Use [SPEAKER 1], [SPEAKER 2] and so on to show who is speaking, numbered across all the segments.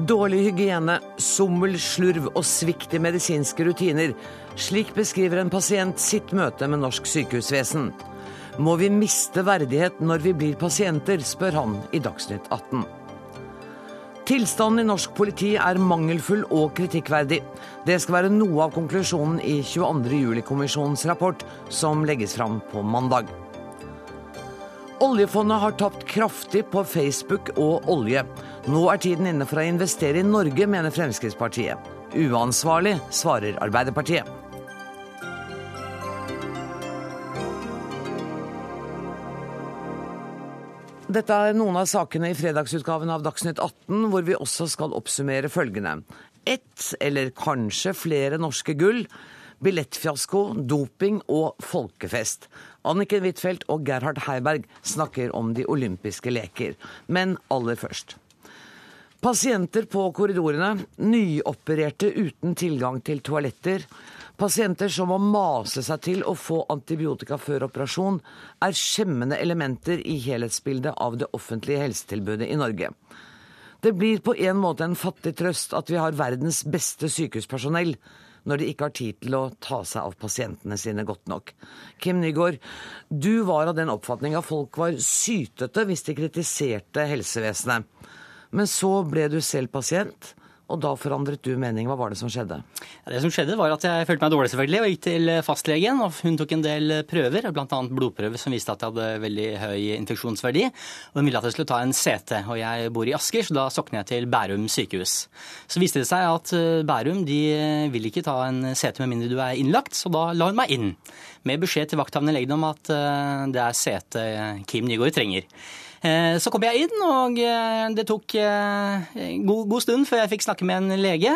[SPEAKER 1] Dårlig hygiene, sommel, slurv og svikt i medisinske rutiner. Slik beskriver en pasient sitt møte med norsk sykehusvesen. Må vi miste verdighet når vi blir pasienter, spør han i Dagsnytt 18. Tilstanden i norsk politi er mangelfull og kritikkverdig. Det skal være noe av konklusjonen i 22. juli-kommisjonens rapport, som legges fram på mandag. Oljefondet har tapt kraftig på Facebook og olje. Nå er tiden inne for å investere i Norge, mener Fremskrittspartiet. Uansvarlig, svarer Arbeiderpartiet. Dette er noen av sakene i fredagsutgaven av Dagsnytt 18, hvor vi også skal oppsummere følgende. Ett, eller kanskje flere norske gull. Billettfiasko, doping og folkefest. Anniken Huitfeldt og Gerhard Heiberg snakker om de olympiske leker. Men aller først. Pasienter på korridorene, nyopererte uten tilgang til toaletter, Pasienter som må mase seg til å få antibiotika før operasjon, er skjemmende elementer i helhetsbildet av det offentlige helsetilbudet i Norge. Det blir på en måte en fattig trøst at vi har verdens beste sykehuspersonell, når de ikke har tid til å ta seg av pasientene sine godt nok. Kim Nygaard, du var av den oppfatning at folk var sytete hvis de kritiserte helsevesenet. Men så ble du selv pasient og da forandret du mening. Hva var det som skjedde?
[SPEAKER 2] Ja, det som skjedde var at Jeg følte meg dårlig selvfølgelig, og gikk til fastlegen. og Hun tok en del prøver, bl.a. blodprøver som viste at jeg hadde veldig høy infeksjonsverdi. og Hun ville at jeg skulle ta en CT. og Jeg bor i Asker, så da sokner jeg til Bærum sykehus. Så viste det seg at eh, Bærum de vil ikke ta en CT med mindre du er innlagt, så da la hun meg inn. Med beskjed til vakthavende legen om at eh, det er CT Kim Nygaard trenger. Eh, så kom jeg inn, og eh, det tok eh, god, god, stund før jeg fikk snakke med en lege.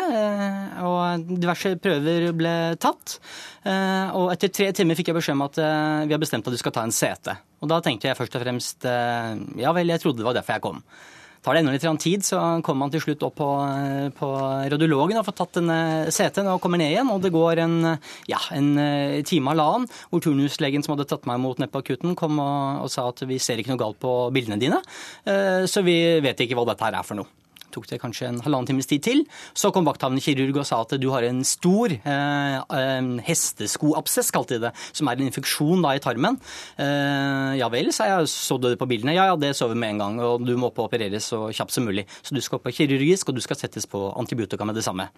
[SPEAKER 2] Og diverse prøver ble tatt. Og etter tre timer fikk jeg beskjed om at vi har bestemt at du skal ta en CT. Og da tenkte jeg først og fremst ja vel, jeg trodde det var derfor jeg kom. Tar det enda litt tid, så kommer man til slutt opp på, på radiologen og får tatt en CT-en og kommer ned igjen. Og det går en, ja, en eh, time eller annen hvor turnuslegen som hadde tatt meg imot nede på akutten, kom og, og sa at vi ser ikke noe galt på bildene dine, eh, så vi vet ikke hva dette her er for noe tok det kanskje en halvannen times tid til. Så kom vakthavende kirurg og sa at du har en stor eh, eh, hesteskoabsess, kalte de det, som er en infeksjon da i tarmen. Eh, ja vel, sa jeg. Så du det på bildene? Ja, ja, det så vi med en gang. Og du må på opereres så kjapt som mulig. Så du skal på kirurgisk, og du skal settes på antibiotika med det samme.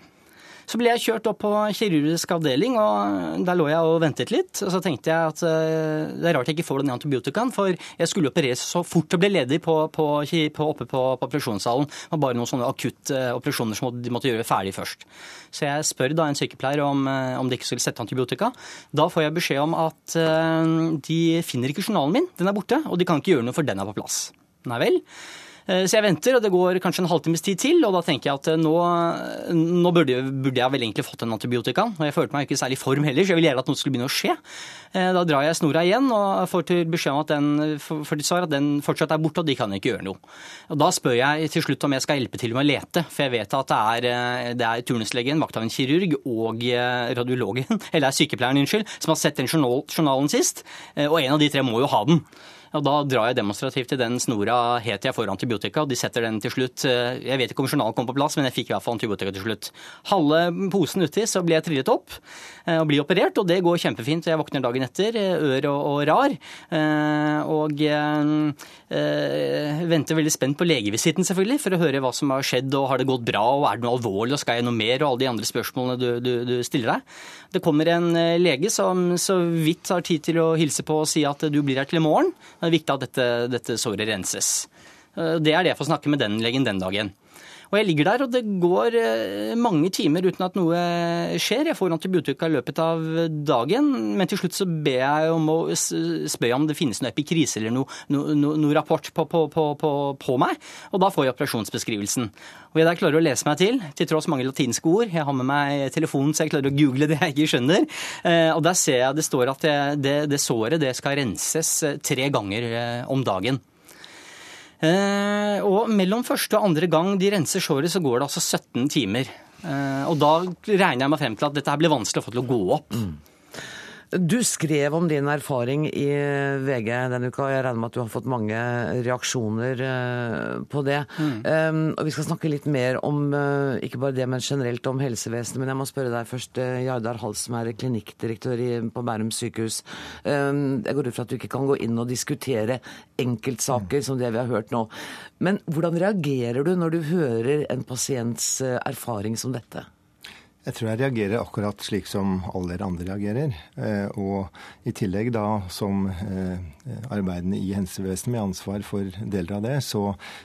[SPEAKER 2] Så ble jeg kjørt opp på kirurgisk avdeling, og der lå jeg og ventet litt. Og så tenkte jeg at eh, det er rart jeg ikke får den antibiotikaen, for jeg skulle opereres så fort det ble ledig på, på, på, oppe på, på operasjonssalen. Det var bare noen sånne akutte eh, operasjoner som de måtte gjøre ferdig først. Så jeg spør da en sykepleier om, eh, om de ikke skulle sette antibiotika. Da får jeg beskjed om at de finner ikke journalen min, den er borte, og de kan ikke gjøre noe for den er på plass. Nei vel. Eh, så jeg venter, og det går kanskje en halvtimes tid til. Og da tenker jeg at eh, nå, nå burde, burde, jeg vel egentlig fått en antibiotika. Og jeg følte meg ikke særlig i form heller, så jeg ville gjerne at noe skulle begynne å skje. Eh, da drar jeg snora igjen og får til beskjed om at den, for at den fortsatt er borte, og de kan ikke gjøre noe. Og Da spør jeg til slutt om jeg skal hjelpe til med å lete, for jeg vet at det er, det er turnuslegen, vakthavende kirurg og radiologen, eller sykepleieren, unnskyld, som har sett den journalen sist. Og en av de tre må jo ha den. Og Da drar jeg demonstrativt til den snora helt til jeg får antibiotika, og de setter den til slutt. Eh, jeg vet ikke om journalen kom på plass, men jeg fikk i hvert fall antibiotika til slutt. Halve posen uti, så blir jeg trillet opp eh, og blir operert, og det går kjempefint. Jeg våkner dagen etter, eh, ør og, og rar, og øh, venter veldig spent på legevisitten, selvfølgelig, for å høre hva som har skjedd, og har det gått bra, og er det noe alvorlig, og skal jeg noe mer, og alle de andre spørsmålene du, du, du stiller deg. Det kommer en lege som så vidt har tid til å hilse på og si at du blir her til i morgen. Det er viktig at dette, dette såret renses. Eh, det er det jeg får snakke med den legen den dagen. Og jeg ligger der, og det går eh, mange timer uten at noe skjer. Jeg får antibiotika i løpet av dagen, men til slutt så ber jeg om å spørre om det finnes noe epikrise eller noe, noe, noe rapport på, på, på, på, meg, og da får jeg operasjonsbeskrivelsen. Og jeg der klarer å lese meg til, til tross mange latinske ord. Jeg har med meg telefonen, så jeg klarer å google det jeg ikke skjønner. Eh, og der ser jeg det står at det, det, det såret det skal renses eh, tre ganger om dagen. Eh, og mellom første og andre gang de renser såret, så går det altså 17 timer. Eh, og da regner jeg meg frem til at dette her blir vanskelig å få til å gå opp. Mm.
[SPEAKER 1] Du skrev om din erfaring i VG denne uka, og jeg regner med at du har fått mange reaksjoner eh, på det. Mm. Um, og Vi skal snakke litt mer om uh, ikke bare det, men generelt om helsevesenet. Men jeg må spørre deg først, Jardar Hals, som er klinikkdirektør på Bærum sykehus. Um, jeg går ut fra at du ikke kan gå inn og diskutere enkeltsaker mm. som det vi har hørt nå. Men hvordan reagerer du når du hører en pasients erfaring som dette?
[SPEAKER 3] Jeg tror jeg reagerer akkurat slik som alle dere andre reagerer. Eh, og i tillegg da som eh, arbeidende i helsevesenet med ansvar for deler av det, så,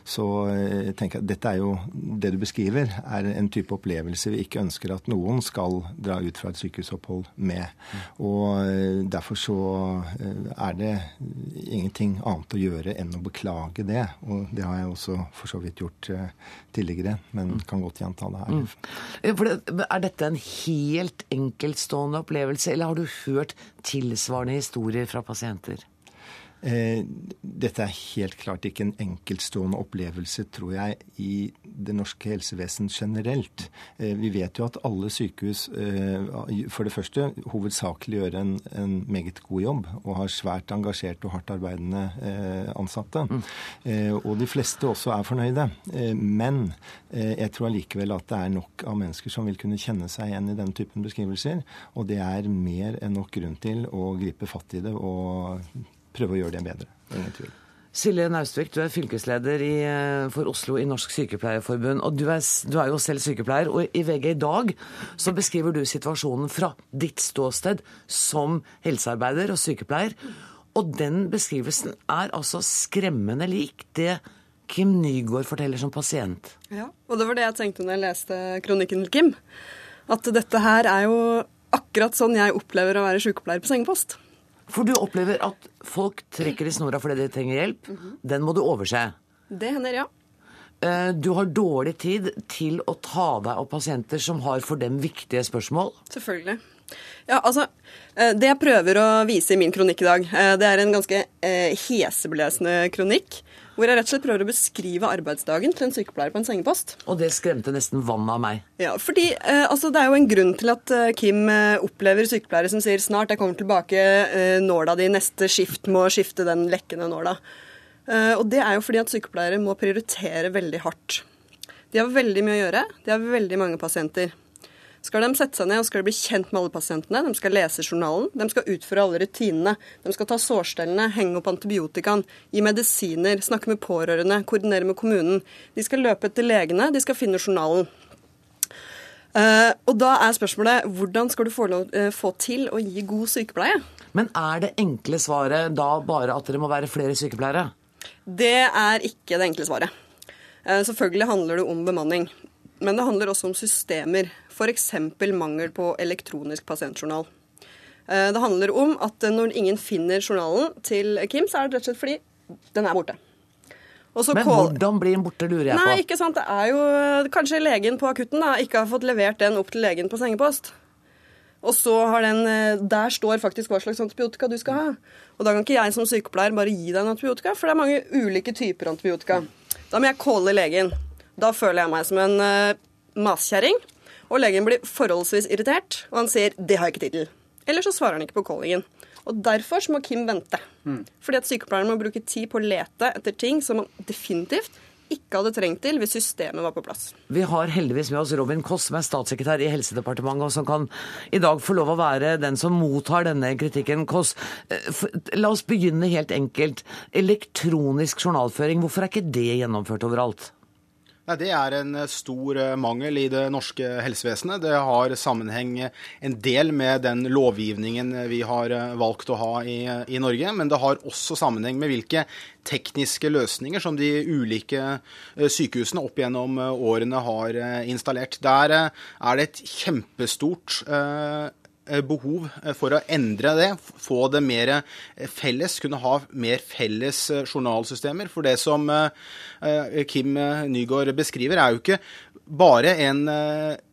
[SPEAKER 3] så eh, tenker jeg at dette er jo Det du beskriver, er en type opplevelse vi ikke ønsker at noen skal dra ut fra et sykehusopphold med. Og derfor så er det ingenting annet å gjøre enn å beklage det. Og det har jeg også for så vidt gjort tidligere, men kan godt gjenta det her.
[SPEAKER 1] Mm. Er dette en helt enkeltstående opplevelse, eller har du hørt tilsvarende historier fra pasienter?
[SPEAKER 3] Eh, dette er helt klart ikke en enkeltstående opplevelse, tror jeg, i det norske helsevesen generelt. Eh, vi vet jo at alle sykehus eh, for det første hovedsakelig gjør en, en, meget god jobb og har svært engasjerte og hardt arbeidende ansatte. Mm. Og de fleste også er fornøyde. Men jeg tror allikevel at det er nok av mennesker som vil kunne kjenne seg igjen i denne typen beskrivelser. Og det er mer enn nok grunn til å gripe fatt i det og prøve å gjøre det bedre. Ingen tvil.
[SPEAKER 1] Silje Naustvik, du er fylkesleder i, eh, for Oslo i Norsk Sykepleierforbund. og du er, du er, jo selv sykepleier. og I VG i dag så beskriver du situasjonen fra ditt ståsted som helsearbeider og sykepleier. Og den beskrivelsen er altså skremmende lik det Kim Nygaard forteller som pasient.
[SPEAKER 4] Ja, og det var det jeg tenkte når jeg leste kronikken til Kim. At dette her er jo akkurat sånn jeg opplever å være sykepleier på sengepost.
[SPEAKER 1] For du opplever at folk trekker i snora fordi de trenger hjelp. Mm -hmm. Den må du overse.
[SPEAKER 4] Det hender, ja.
[SPEAKER 1] Eh, du har dårlig tid til å ta deg av pasienter som har for dem viktige spørsmål.
[SPEAKER 4] Selvfølgelig. Ja, altså, eh, Det jeg prøver å vise i min kronikk i dag, eh, det er en ganske heseblesende kronikk hvor jeg rett og slett prøver å beskrive arbeidsdagen til en sykepleier på en sengepost.
[SPEAKER 1] Og det skremte nesten vannet av meg.
[SPEAKER 4] Ja, fordi eh, altså, Det er jo en grunn til at eh, Kim eh, opplever sykepleiere som sier 'snart, jeg kommer tilbake, eh, nåla di neste skift må skifte den lekkende nåla'. Eh, og det er jo fordi at sykepleiere må prioritere veldig hardt. De har veldig mye å gjøre, de har veldig mange pasienter skal de sette seg ned og skal de bli kjent med alle pasientene. De skal lese journalen, de skal utføre alle rutinene. De skal ta sårstellene, henge opp antibiotikaen, gi medisiner, snakke med pårørende, koordinere med kommunen. De skal løpe etter legene, de skal finne journalen. Uh, og da er spørsmålet hvordan skal du få, lov, uh, få til å gi god sykepleie?
[SPEAKER 1] Men er det enkle svaret da bare at det må være flere sykepleiere?
[SPEAKER 4] Det er ikke det enkle svaret. Uh, selvfølgelig handler det om bemanning. Men det handler også om systemer, f.eks. mangel på elektronisk pasientjournal. Eh, det handler om at når ingen finner journalen til Kim, så er det rett og slett fordi den er borte.
[SPEAKER 1] Men hvordan blir den borte, lurer jeg
[SPEAKER 4] på. Nei, ikke sant. Det er jo kanskje legen på akutten da, ikke har fått levert den opp til legen på sengepost. Og så har den eh, Der står faktisk hva slags antibiotika du skal ha. Og da kan ikke jeg som sykepleier bare gi deg en antibiotika, for det er mange ulike typer antibiotika. Da må jeg calle legen. Da føler jeg meg som en uh, maskjerring. Og legen blir forholdsvis irritert, og han sier 'det har jeg ikke tid til'. Eller så svarer han ikke på callingen. Og Derfor må Kim vente. Mm. Fordi at sykepleieren må bruke tid på å lete etter ting som han definitivt ikke hadde trengt til hvis systemet var på plass.
[SPEAKER 1] Vi har heldigvis med oss Robin Koss, som er statssekretær i Helsedepartementet, og som kan i dag få lov å være den som mottar denne kritikken. Koss, eh, la oss begynne helt enkelt. Elektronisk journalføring, hvorfor er ikke det gjennomført overalt?
[SPEAKER 5] Nei, Det er en eh, stor eh, mangel i det norske helsevesenet. Det har sammenheng en del med den lovgivningen vi har eh, valgt å ha i, i, Norge, men det har også sammenheng med hvilke tekniske løsninger som de ulike sykehusene opp gjennom årene har installert. Der er det et kjempestort Eh, behov eh, for å endre det, få det mer eh, felles, kunne ha mer felles journalsystemer. For det som Kim Nygaard beskriver, er jo ikke bare en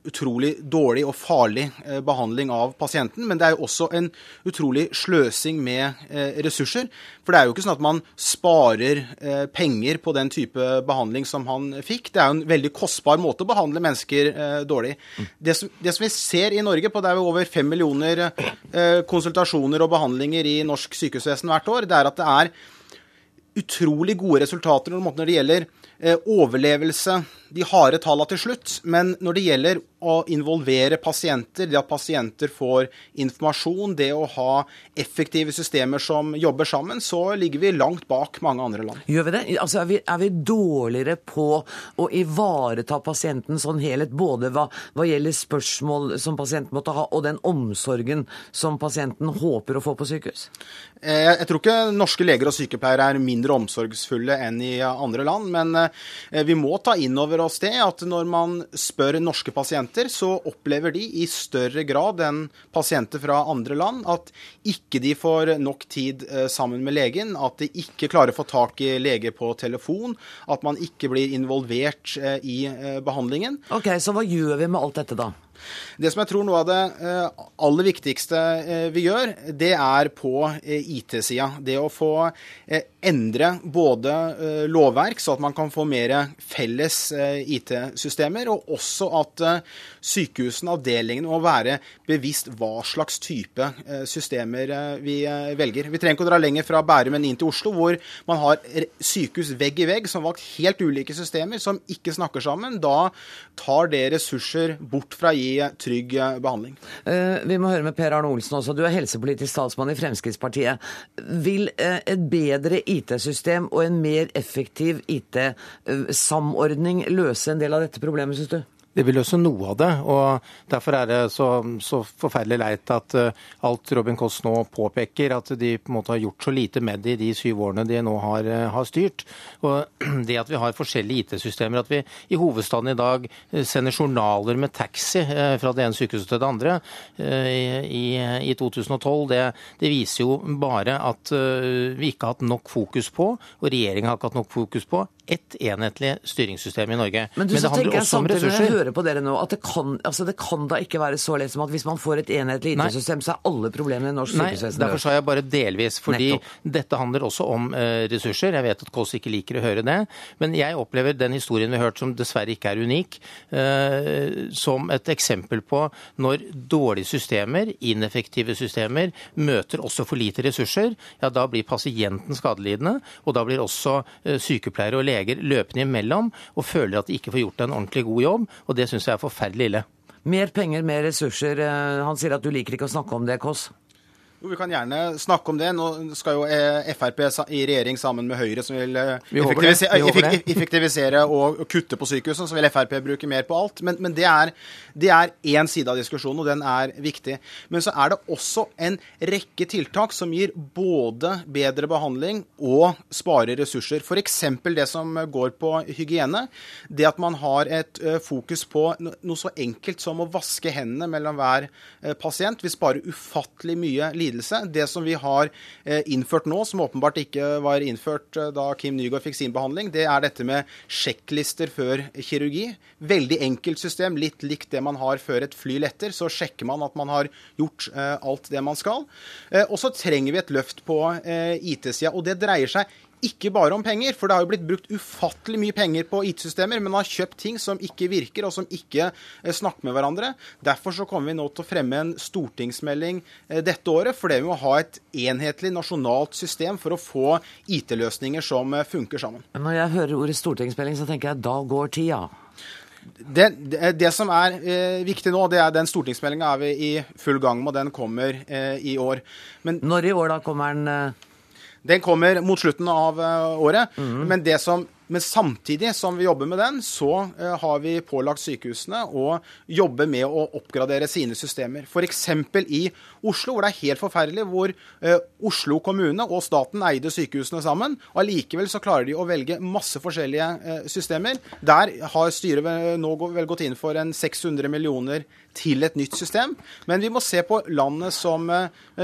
[SPEAKER 5] utrolig dårlig og farlig eh, behandling av pasienten, men det er jo også en utrolig sløsing med eh, ressurser. For det er jo ikke sånn at man sparer eh, penger på den type behandling som han fikk. Det er jo en veldig kostbar måte å behandle mennesker dårlig. Det som, det som vi ser i Norge, på det er jo over fem millioner konsultasjoner og behandlinger i norsk sykehusvesen hvert år, det er at det er utrolig gode resultater når det gjelder overlevelse, de harde tallene til slutt. Men når det gjelder å involvere pasienter, det at pasienter får informasjon, det å ha effektive systemer som jobber sammen, så ligger vi langt bak mange andre land.
[SPEAKER 1] Gjør vi det? Altså, er, vi, er vi dårligere på å ivareta pasienten sånn helhet, både hva, hva, gjelder spørsmål som pasienten måtte ha, og den omsorgen som pasienten håper å få på sykehus?
[SPEAKER 5] Jeg, jeg tror ikke norske leger og sykepleiere er mindre omsorgsfulle enn i andre land, men eh, vi må ta inn over oss det at når man spør norske pasienter pasienter, så opplever de i større grad enn pasienter fra andre land at ikke de får nok tid eh, sammen med legen, at de ikke klarer å få tak i lege på telefon, at man ikke blir involvert eh, i eh, behandlingen.
[SPEAKER 1] Ok, Så hva gjør vi med alt dette, da?
[SPEAKER 5] Det som jeg tror noe av det aller viktigste vi gjør, det er på IT-sida. Det å få endre både eh, lovverk, så at man kan få mer felles eh, IT-systemer, og også at eh, sykehusene, avdelingene, må være bevisst hva slags type systemer vi velger. Vi trenger ikke å dra lenger fra Bærum enn inn til Oslo, hvor man har sykehus vegg i vegg som valgt helt ulike systemer som ikke snakker sammen. Da tar det ressurser bort fra å gi trygg behandling.
[SPEAKER 1] Vi må høre med Per Arne Olsen også. Du er helsepolitisk statsmann i Fremskrittspartiet. Vil et bedre IT-system og en mer effektiv IT-samordning løse en del av dette problemet, syns du?
[SPEAKER 6] Det vil løse noe av det. og Derfor er det så, så forferdelig leit at uh, alt Robin Koss nå påpeker, at de på en måte har gjort så lite med det i de syv årene de nå har, uh, har styrt. Og Det at vi har forskjellige IT-systemer, at vi i hovedstaden i dag eh, sender journaler med taxi fra det ene sykehuset til det andre i, i, 2012, det, det, viser jo bare at vi ikke har hatt nok fokus på, og regjeringa har ikke hatt nok fokus på, ett enhetlig styringssystem i Norge.
[SPEAKER 1] Men, du, Men det handler også om ressurser. Jeg hører på dere nå, at det kan, altså det kan da ikke være så lett som at hvis man får et enhetlig IT-system, så er alle problemene i norsk sykehusvesen
[SPEAKER 6] Nei, derfor sa jeg bare delvis. Fordi Nettopp. dette handler også om uh, ressurser. Jeg vet at Kåss ikke liker å høre det. Men jeg opplever den historien vi har hørt, som dessverre ikke er unik, uh, som et eksempel på når dårlige systemer, ineffektive systemer, møter også for lite ressurser, ja da blir pasienten skadelidende, og da blir også uh, sykepleiere og leger leger løpende imellom og føler at de ikke får gjort en ordentlig god jobb. Og det syns jeg er forferdelig ille.
[SPEAKER 1] Mer penger, mer ressurser. Eh, han sier at du liker ikke å snakke om det, Kåss?
[SPEAKER 5] Jo, Vi kan gjerne snakke om det. Nå skal jo eh, Frp i regjering sammen med Høyre, som vil vi effektivisere, effektivisere og kutte på sykehusene. Så vil Frp bruke mer på alt. Men, men det er én side av diskusjonen, og den er viktig. Men så er det også en rekke tiltak som gir både bedre behandling og sparer ressurser. F.eks. det som går på hygiene. Det at man har et eh, fokus på noe så enkelt som å vaske hendene mellom hver pasient, Vi sparer ufattelig mye lidelse lidelse. Det som vi har eh, innført nå, som åpenbart ikke var innført eh, da Kim Nygaard fikk sin behandling, det er dette med sjekklister før kirurgi. Veldig enkelt system, litt likt det man har før et fly letter. Så sjekker man at man har gjort eh, alt det man skal. Og så trenger vi et løft på IT-sida, og det dreier seg ikke bare om penger, for det har jo blitt brukt ufattelig mye penger på IT-systemer, men man har kjøpt ting som ikke virker, og som ikke eh, snakker med hverandre. Derfor så kommer vi nå til å fremme en stortingsmelding eh, dette året, fordi vi må ha et enhetlig nasjonalt system for å få IT-løsninger som eh, funker sammen.
[SPEAKER 1] Når jeg hører ordet stortingsmelding, så tenker jeg da går tida.
[SPEAKER 5] Det, det, det, som er eh, viktig nå, det er den stortingsmeldinga er vi i full gang med. og Den kommer eh, i år.
[SPEAKER 1] Men, Når i år da kommer den? Eh...
[SPEAKER 5] Den kommer mot slutten av eh, året. Mm. Men det som men samtidig som vi jobber med den, så uh, har vi pålagt sykehusene å jobbe med å oppgradere sine systemer. F.eks. i Oslo, hvor det er helt forferdelig, hvor eh, Oslo kommune og staten eide sykehusene sammen. og Allikevel så klarer de å velge masse forskjellige eh, systemer. Der har styret nå vel gått inn for en 600 millioner til et nytt system. Men vi må se på landet som,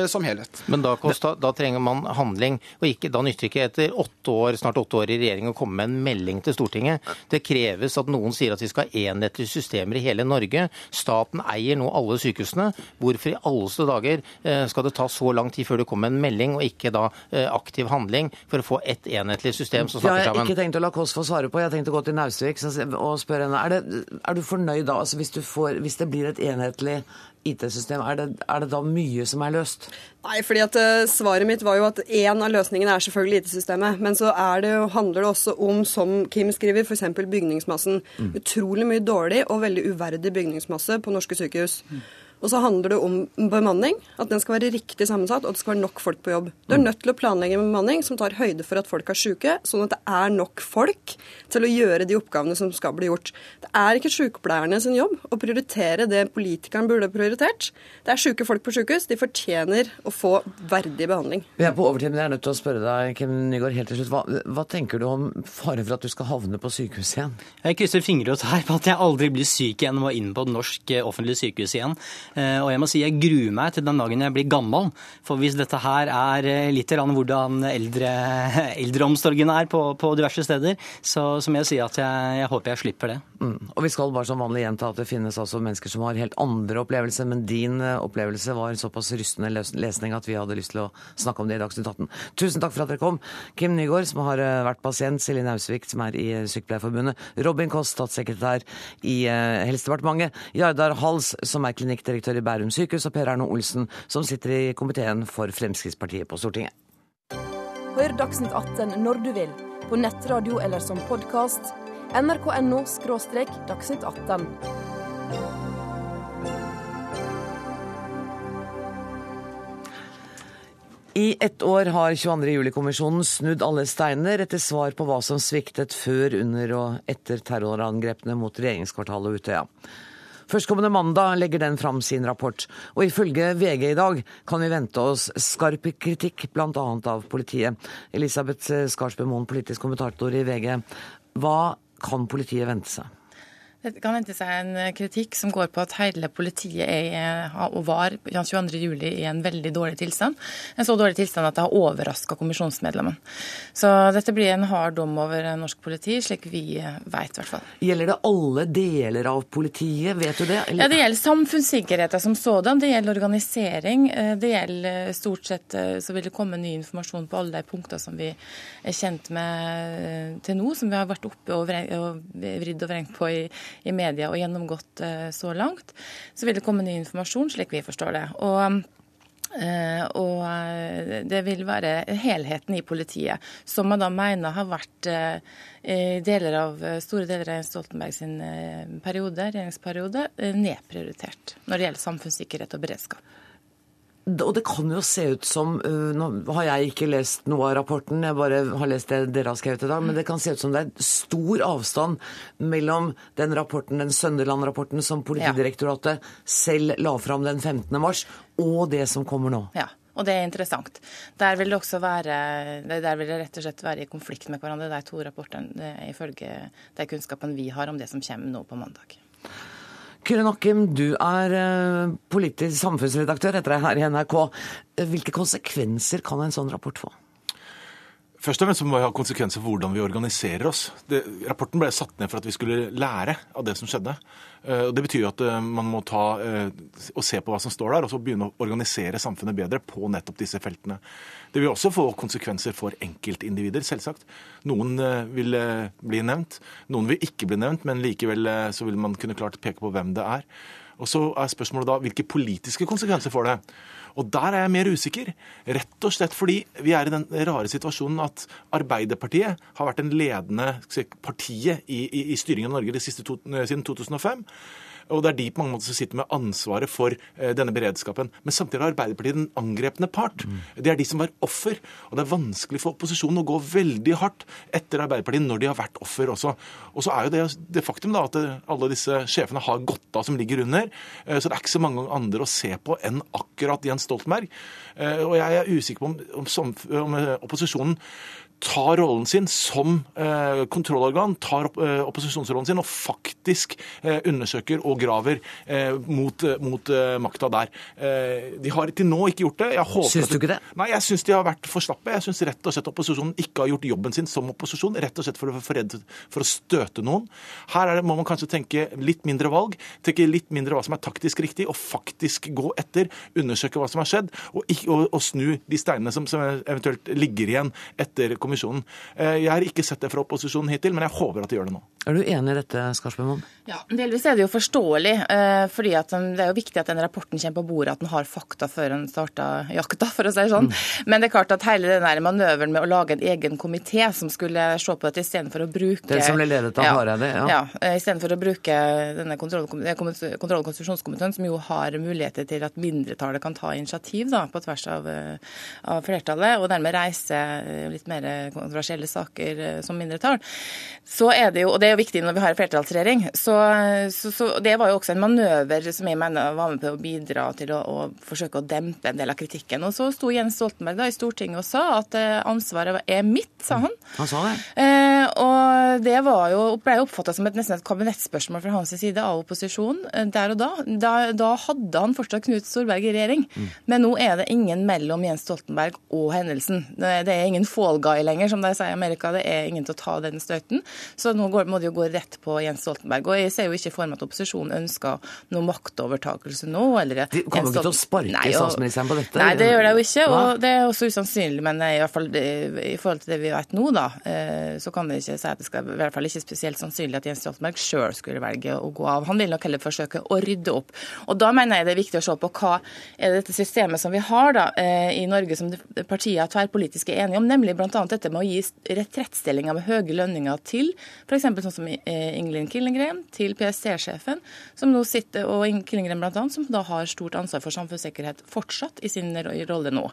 [SPEAKER 5] som helhet.
[SPEAKER 6] Men da, Kosta, da trenger man handling. og ikke, Da nytter ikke etter åtte år, snart åtte år i regjering å komme med en melding til Stortinget. Det kreves at noen sier at vi skal ha enhetlige systemer i hele Norge. Staten eier nå alle sykehusene. Hvorfor i alleste dager eh, skal det ta så lang tid før det kommer en melding, og ikke da eh, aktiv handling for å få ett enhetlig system som snakker sammen?
[SPEAKER 1] Jeg har ikke tenkt å la Kåss få svare på. Jeg har tenkt å gå til Nausvik og spørre henne. Er, det, er du fornøyd da, altså hvis, får, hvis det blir et enhetlig IT-system, er, er, det da mye som er løst?
[SPEAKER 4] Nei, fordi at uh, Svaret mitt var jo at én av løsningene er selvfølgelig IT-systemet. Men så det, handler det også om, som Kim skriver, f.eks. bygningsmassen. Mm. Utrolig mye dårlig og veldig uverdig bygningsmasse på norske sykehus. Mm. Og så handler det om bemanning, at den skal være riktig sammensatt, og at det skal være nok folk på jobb. Du er nødt til å planlegge en bemanning som tar høyde for at folk er syke, sånn at det er nok folk til å gjøre de oppgavene som skal bli gjort. Det er ikke sykepleierne sin jobb å prioritere det politikeren burde prioritert. Det er syke folk på sykehus. De fortjener å få verdig behandling.
[SPEAKER 1] Vi er på overtid, men jeg er nødt til å spørre deg, Kim Nygaard, helt til slutt. Hva, hva tenker du om fare for at du skal havne på sykehus igjen?
[SPEAKER 2] Jeg krysser fingre og tær på at jeg aldri blir syk igjen og må inn på et norsk eh, offentlig sykehus igjen. Eh, og jeg må si jeg gruer meg til den dagen jeg blir gammel. For hvis dette her er litt litt hvordan eldre, eldreomsorgen er på, på, diverse steder, så, så må jeg si at jeg, jeg håper jeg slipper det.
[SPEAKER 1] Mm. Og vi skal bare som vanlig gjenta at det finnes altså mennesker som har helt andre opplevelser, men din eh, opplevelse var såpass rystende lesning at vi hadde lyst til å snakke om det i Dagsnytt 18. Tusen takk for at dere kom. Kim Nygaard, som har vært pasient, Silje Nausvik, som er i Sykepleierforbundet, Robin Koss, statssekretær i Helsedepartementet, Jardar Hals, som er klinikkdirektør i Bærum sykehus, og Per Arne Olsen, som sitter i komiteen for Fremskrittspartiet på Stortinget.
[SPEAKER 7] Hør Dagsnytt 18 når du vil, på nettradio eller som podkast. nrk.no – dagsnytt 18.
[SPEAKER 1] I ett år har 22. juli-kommisjonen snudd alle steiner etter svar på hva som sviktet før, under og etter terrorangrepene mot regjeringskvartalet og Utøya. Førstkommende mandag legger den fram sin rapport, og ifølge VG i dag kan vi vente oss skarp kritikk bl.a. av politiet. Elisabeth Skarsbø Moen, politisk kommentator i VG. Hva kan politiet vente seg?
[SPEAKER 8] Det kan vente seg en eh, kritikk som går på at hele politiet er, og var 22.07. i en veldig dårlig tilstand. En så dårlig tilstand at det har overraska kommisjonsmedlemmene. Så dette blir en hard dom over norsk politi, slik vi veit i hvert fall.
[SPEAKER 1] Gjelder det alle deler av politiet, vet du det?
[SPEAKER 8] Eller? Ja, Det gjelder samfunnssikkerheten som sådan, det gjelder organisering. Eh, det gjelder stort sett så vil det komme ny informasjon på alle de punkter som vi er kjent med til nå, som vi har vært oppe og vridd og vrengt på i i media og gjennomgått eh, så langt, så vil det komme ny informasjon, slik vi forstår det. Og Uh, og eh, det vil være helheten i politiet, som man da mener har vært deler av, store deler av Stoltenberg sin periode, regjeringsperiode nedprioritert når det gjelder samfunnssikkerhet og beredskap.
[SPEAKER 1] Og det kan jo se ut som øh, Nå har jeg ikke lest noe av rapporten, jeg bare har lest det dere har skrevet i dag, men det kan se ut som det er stor avstand mellom den rapporten, den Sønderland-rapporten som Politidirektoratet ja. selv la fram den 15. mars, og det som kommer nå.
[SPEAKER 8] Ja. Og det er interessant. Der vil det også være, der vil det rett og slett være i konflikt med hverandre, de to rapportene, ifølge de kunnskapen vi har om det som kommer nå på mandag.
[SPEAKER 1] Kyrre Nakkim, du er eh, politisk samfunnsredaktør etter deg her i NRK. Hvilke konsekvenser kan en sånn rapport få?
[SPEAKER 9] Først og fremst må vi ha konsekvenser for hvordan vi organiserer oss. Det, rapporten ble satt ned for at vi skulle lære av det som skjedde. Uh, det betyr at uh, man må ta uh, og se på hva som står der, og så begynne å organisere samfunnet bedre på nettopp disse feltene. Det vil også få konsekvenser for enkeltindivider, selvsagt. Noen vil bli nevnt, noen vil ikke bli nevnt, men likevel så vil man kunne klart peke på hvem det er. Og så er spørsmålet da hvilke politiske konsekvenser får det? Og der er jeg mer usikker. Rett og slett fordi vi er i den rare situasjonen at Arbeiderpartiet har vært den ledende partiet i, i, i styringen av Norge siste to, siden 2005. Og det er de på mange måter som sitter med ansvaret for eh, denne beredskapen. Men samtidig er Arbeiderpartiet den angrepne part. Det er de som var offer. Og det er vanskelig for opposisjonen å gå veldig hardt etter Arbeiderpartiet når de har vært offer også. Og så er jo det, det faktum da at alle disse sjefene har gått av som ligger under. Eh, så det er ikke så mange andre å se på enn akkurat Jens Stoltenberg. Eh, og jeg er usikker på om, om, om opposisjonen tar rollen sin som eh, kontrollorgan, tar eh, opposisjonsrollen sin og faktisk eh, undersøker og graver mot, mot makta der. Eh, de har til nå ikke gjort det. Jeg
[SPEAKER 1] Syns du ikke det?
[SPEAKER 9] Nei, jeg syns de har vært for slappe. Jeg syns rett og slett opposisjonen ikke har gjort jobben sin som opposisjon, rett og slett for å, for, å støte noen. Her er det, må man kanskje tenke litt mindre valg, tenke litt mindre hva som er taktisk riktig, og faktisk gå etter, undersøke hva som har skjedd, og, og, og snu de steinene som, som eventuelt ligger igjen etter kommisjonen. Eh, Jeg har ikke sett det fra opposisjonen hittil, men jeg håper at de gjør det nå.
[SPEAKER 1] Er du enig i dette, Skarsbømoen?
[SPEAKER 8] Ja, Delvis er det jo forståelig. eh, fordi at Det er jo viktig at den rapporten kommer på bordet, at den har fakta før den starter jakta, for å si det sånn. Men det er klart at hele den der manøveren med å lage en egen komité som skulle se på dette istedenfor å bruke
[SPEAKER 1] Den som ble ledet av
[SPEAKER 8] ja,
[SPEAKER 1] Hareide, ja.
[SPEAKER 8] ja. eh, Istedenfor å bruke denne kontroll- og konstitusjonskomiteen, som jo har muligheter til at mindretallet kan ta initiativ da, på tvers av, av flertallet, og dermed reise litt mer kontroversielle saker eh, som mindretall, så er det jo, og det er jo viktig når vi har en flertallsregjering, så, så, så det var jo også en manøver som jeg mener var med på å bidra til å, å forsøke å dempe en del av kritikken. Og så sto Jens Stoltenberg da i Stortinget og sa at eh, ansvaret er mitt, sa han.
[SPEAKER 1] Han sa det.
[SPEAKER 8] Eh, og det var jo, ble oppfatta som et, nesten et kabinettspørsmål fra hans side av opposisjonen eh, der og da. da. Da hadde han fortsatt Knut Storberget i regjering. Men nå er det ingen mellom Jens Stoltenberg og hendelsen. Det, det er ingen fall guy lenger, som de sier i Amerika. Det er ingen til å ta den støyten. Så nå går, må det jo gå rett på Jens Stoltenberg. Og jeg ser jo ikke for meg at opposisjonen ønsker noe maktovertakelse nå. Eller
[SPEAKER 1] De kommer
[SPEAKER 8] jo
[SPEAKER 1] ikke til å sparke
[SPEAKER 8] Nei, og-
[SPEAKER 1] statsministeren på dette?
[SPEAKER 8] Nei, det gjør de jo ikke. Og det er også usannsynlig. Men i, hvert fall, i forhold til det vi vet nå, da, eh, så kan det ikke si at det skal i hvert fall ikke spesielt sannsynlig at Jens Stoltenberg sjøl skulle velge å gå av. Han vil nok heller forsøke å rydde opp. Og da mener jeg det er viktig å se på hva er dette systemet som vi har da, eh, i Norge som partiene er tverrpolitisk er enige om, nemlig bl.a. dette med å gi retrettstillinger med høye lønninger til f.eks. sånn som eh, Ingelin Killengren, til PST-sjefen, som nå sitter, og blant annet, som da har stort ansvar for samfunnssikkerhet fortsatt i sin rolle nå.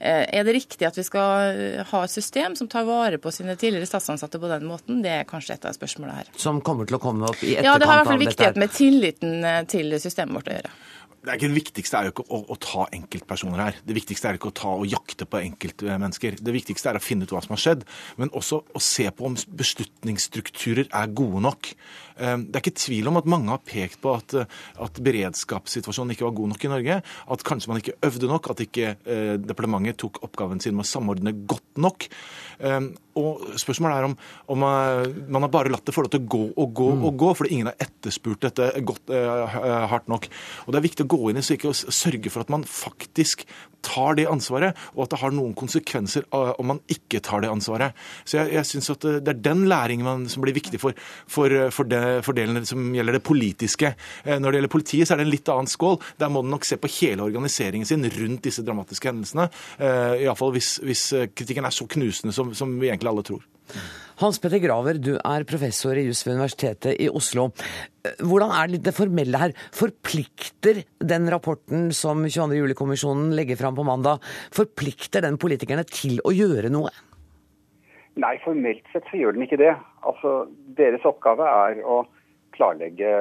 [SPEAKER 8] Eh, Er det riktig at vi skal eh, ha et system som tar vare på sine tidligere statsansatte på den måten? Det er kanskje et av spørsmålene her.
[SPEAKER 1] Som kommer til å komme opp i etterkant av dette?
[SPEAKER 8] Ja, det har i hvert fall viktighet med tilliten til systemet vårt å gjøre.
[SPEAKER 9] Det, ikke det viktigste er jo ikke å, å ta enkeltpersoner her. Det viktigste er ikke å ta og jakte på enkeltmennesker. Det viktigste er å finne ut hva som har skjedd, men også å se på om beslutningsstrukturer er gode nok. Eh, Det er ikke tvil om at mange har pekt på at, eh, at beredskapssituasjonen ikke var god nok i Norge. At kanskje man ikke øvde nok, at ikke eh, departementet tok oppgaven sin med å samordne godt nok. Eh, Og spørsmålet er om, om man har bare latt det få lov til å gå og gå og gå, fordi ingen har etterspurt dette godt, eh, hardt nok. Og Det er viktig å gå inn i så ikke å sørge for at man faktisk tar det ansvaret, og at det har noen konsekvenser om man ikke tar det ansvaret. Så jeg, jeg synes at det er den læringen man, som blir viktig for, for, for, det, for delen som gjelder det politiske. Eh, Når det gjelder politiet, så er det en litt annen skål. Der må den nok se på hele organiseringen sin rundt disse dramatiske hendelsene. Eh, Iallfall hvis, hvis eh, kritikken er så knusende som, som vi egentlig alle tror.
[SPEAKER 1] Hans Petter Graver, du er professor i juss ved Universitetet i Oslo. Eh, Hvordan er det formelle her? Forplikter den rapporten som 22. juli-kommisjonen legger fram på mandag, forplikter den politikerne til å gjøre noe?
[SPEAKER 10] Nei, formelt sett så gjør den ikke det. Altså, Deres oppgave er å klarlegge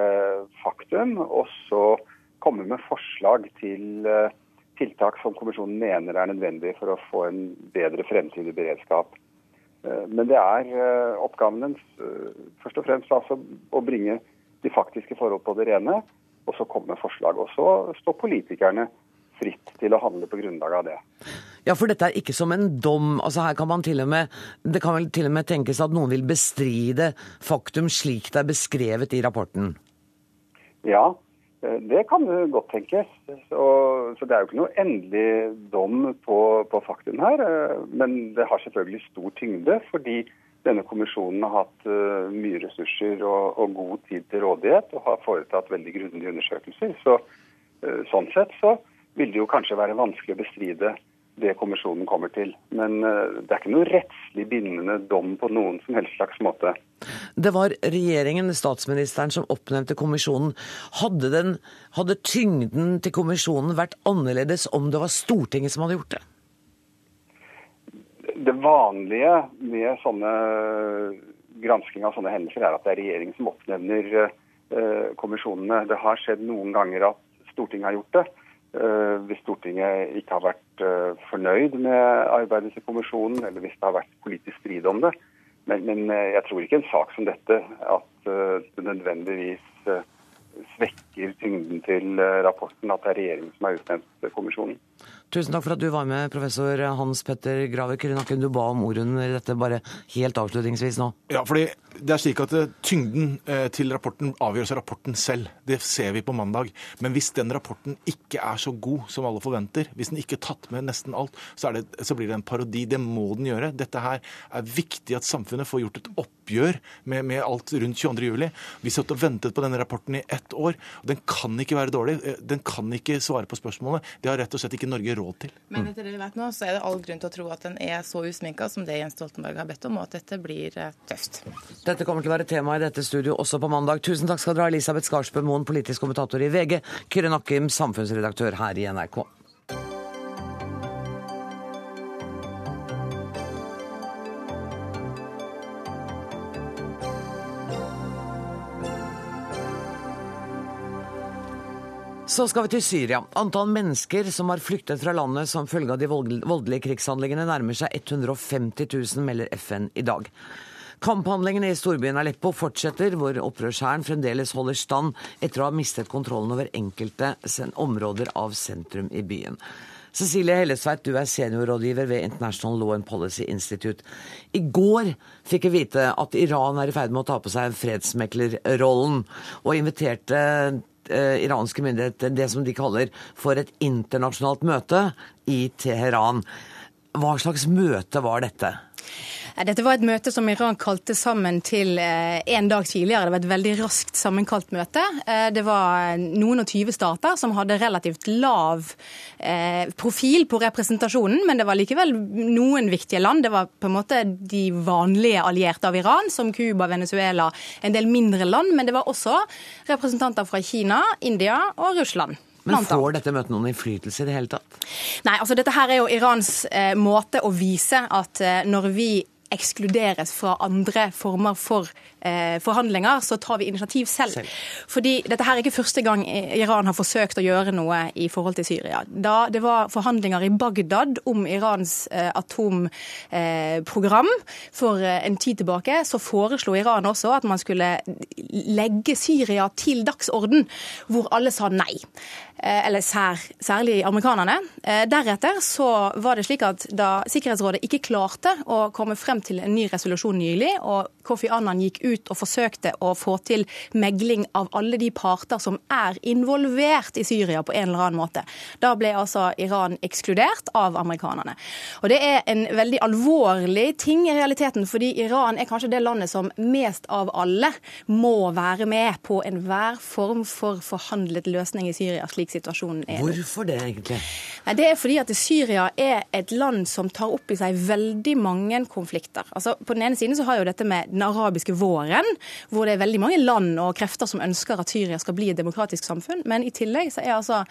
[SPEAKER 10] faktum, og så komme med forslag til eh, tiltak som kommisjonen mener er nødvendig for å få en bedre fremtidig beredskap. Eh, Men det er eh, oppgaven dens først og fremst altså å bringe de faktiske forhold på det rene, og så komme med forslag. Og så står politikerne fritt til å handle på grunnlag av det.
[SPEAKER 1] Ja, for dette er ikke som en dom. Altså her kan man til og med, Det kan vel til og med tenkes at noen vil bestride faktum slik det er beskrevet i rapporten?
[SPEAKER 10] Ja, eh, det kan godt tenkes. Så, så det er jo ikke noe endelig dom på, på faktum her. eh, Men det har selvfølgelig stor tyngde, fordi denne kommisjonen har hatt eh, mye ressurser og, og god tid til rådighet og har foretatt veldig grundige undersøkelser. Så sånn sett så vil det jo kanskje være vanskelig å bestride det kommisjonen kommer til. Men eh, det er ikke noe rettslig bindende dom på noen som helst slags måte.
[SPEAKER 1] Det var regjeringen, statsministeren, som oppnevnte kommisjonen. Hadde, den, hadde tyngden til kommisjonen vært annerledes om det var Stortinget som hadde gjort det?
[SPEAKER 10] Det vanlige med sånne gransking av sånne hendelser er at det er regjeringen som oppnevner eh, kommisjonene. Det har skjedd noen ganger at Stortinget har gjort det. Eh, hvis Stortinget ikke har vært eh, fornøyd med arbeidet til kommisjonen, eller hvis det har vært politisk strid om det. Men, men eh, jeg tror ikke en sak som dette at eh, det nødvendigvis svekker tyngden til rapporten at det er regjeringen som har utnevnt kommisjonen.
[SPEAKER 1] Tusen takk for at du var med, professor Hans Petter Graver Kyrenakken. Du ba om ordet under dette bare helt avslutningsvis nå.
[SPEAKER 9] Ja, fordi det er slik at eh, Tyngden eh, til rapporten avgjøres av rapporten selv. Det ser vi på mandag. Men hvis den rapporten ikke er så god som alle forventer, hvis den ikke er tatt med nesten alt, så, det, så blir det en parodi. Det må den gjøre. Dette her er viktig at samfunnet får gjort et oppgjør med, med alt rundt 22.07. Vi satt og ventet på denne rapporten i ett år. Den kan ikke være dårlig. Eh, den kan ikke svare på spørsmålet. Det har rett og slett ikke Norge råd til.
[SPEAKER 8] Men etter det vi vet nå, så er det all grunn til å tro at den er så usminka som det Jens Stoltenberg har bedt om, og at dette blir eh, tøft.
[SPEAKER 1] Dette kommer til å være tema i dette studio også på mandag. Tusen takk skal dere ha, Elisabeth Skarsbø Moen, politisk kommentator i VG, Kyrre Nakkim, samfunnsredaktør her i NRK. Så skal vi til Syria. Antall mennesker som har flyktet fra landet som følge av de voldelige krigshandlingene, nærmer seg 150 000, melder FN i dag. Kamphandlingene i storbyen Aleppo fortsetter, hvor opprørshæren fremdeles holder stand etter å ha mistet kontrollen over enkelte områder av sentrum i byen. Cecilie Hellesveit, du er seniorrådgiver ved International Law and Policy Institute. I går fikk vi vite at Iran er i ferd med å ta på seg fredsmeklerrollen, og inviterte iranske myndigheter det som de kaller for et internasjonalt møte i Teheran. Hva slags møte var dette?
[SPEAKER 11] Dette var et møte som Iran kalte sammen til eh, en dag tidligere. Det var et veldig raskt sammenkalt møte. Eh, det var noen og tyve stater som hadde relativt lav eh, profil på representasjonen, men det var likevel noen viktige land. Det var på en måte de vanlige allierte av Iran, som Cuba, Venezuela, en del mindre land. Men det var også representanter fra Kina, India og Russland.
[SPEAKER 1] Men får dette møtet noen innflytelse i det hele tatt?
[SPEAKER 11] Nei, altså dette her er jo Irans eh, måte å vise at eh, når vi ekskluderes fra andre former for eh, forhandlinger, så tar vi initiativ selv. selv. Fordi dette her er ikke første gang Iran har forsøkt å gjøre noe i forhold til Syria. Da det var forhandlinger i Bagdad om Irans eh, atomprogram eh, for eh, en tid tilbake, så foreslo Iran også at man skulle legge Syria til dagsorden, hvor alle sa nei. Eh, eller sær, særlig amerikanerne. Eh, deretter så var det slik at da Sikkerhetsrådet ikke klarte å komme frem til en ny resolusjon nylig, og Kofi Annan gikk ut og forsøkte å få til megling av alle de parter som er involvert i Syria på en eller annen måte. Da ble altså Iran ekskludert av amerikanerne. Og Det er en veldig alvorlig ting i realiteten, fordi Iran er kanskje det landet som mest av alle må være med på enhver form for forhandlet løsning i Syria. slik situasjonen er
[SPEAKER 1] Hvorfor det, egentlig?
[SPEAKER 11] Nei, det er fordi at Syria er et land som tar opp i seg veldig mange konflikter. Altså, på den ene siden så har jo dette med den arabiske våren, hvor det er veldig mange land og krefter som ønsker at Syria skal bli et demokratisk samfunn. Men i tillegg så er altså,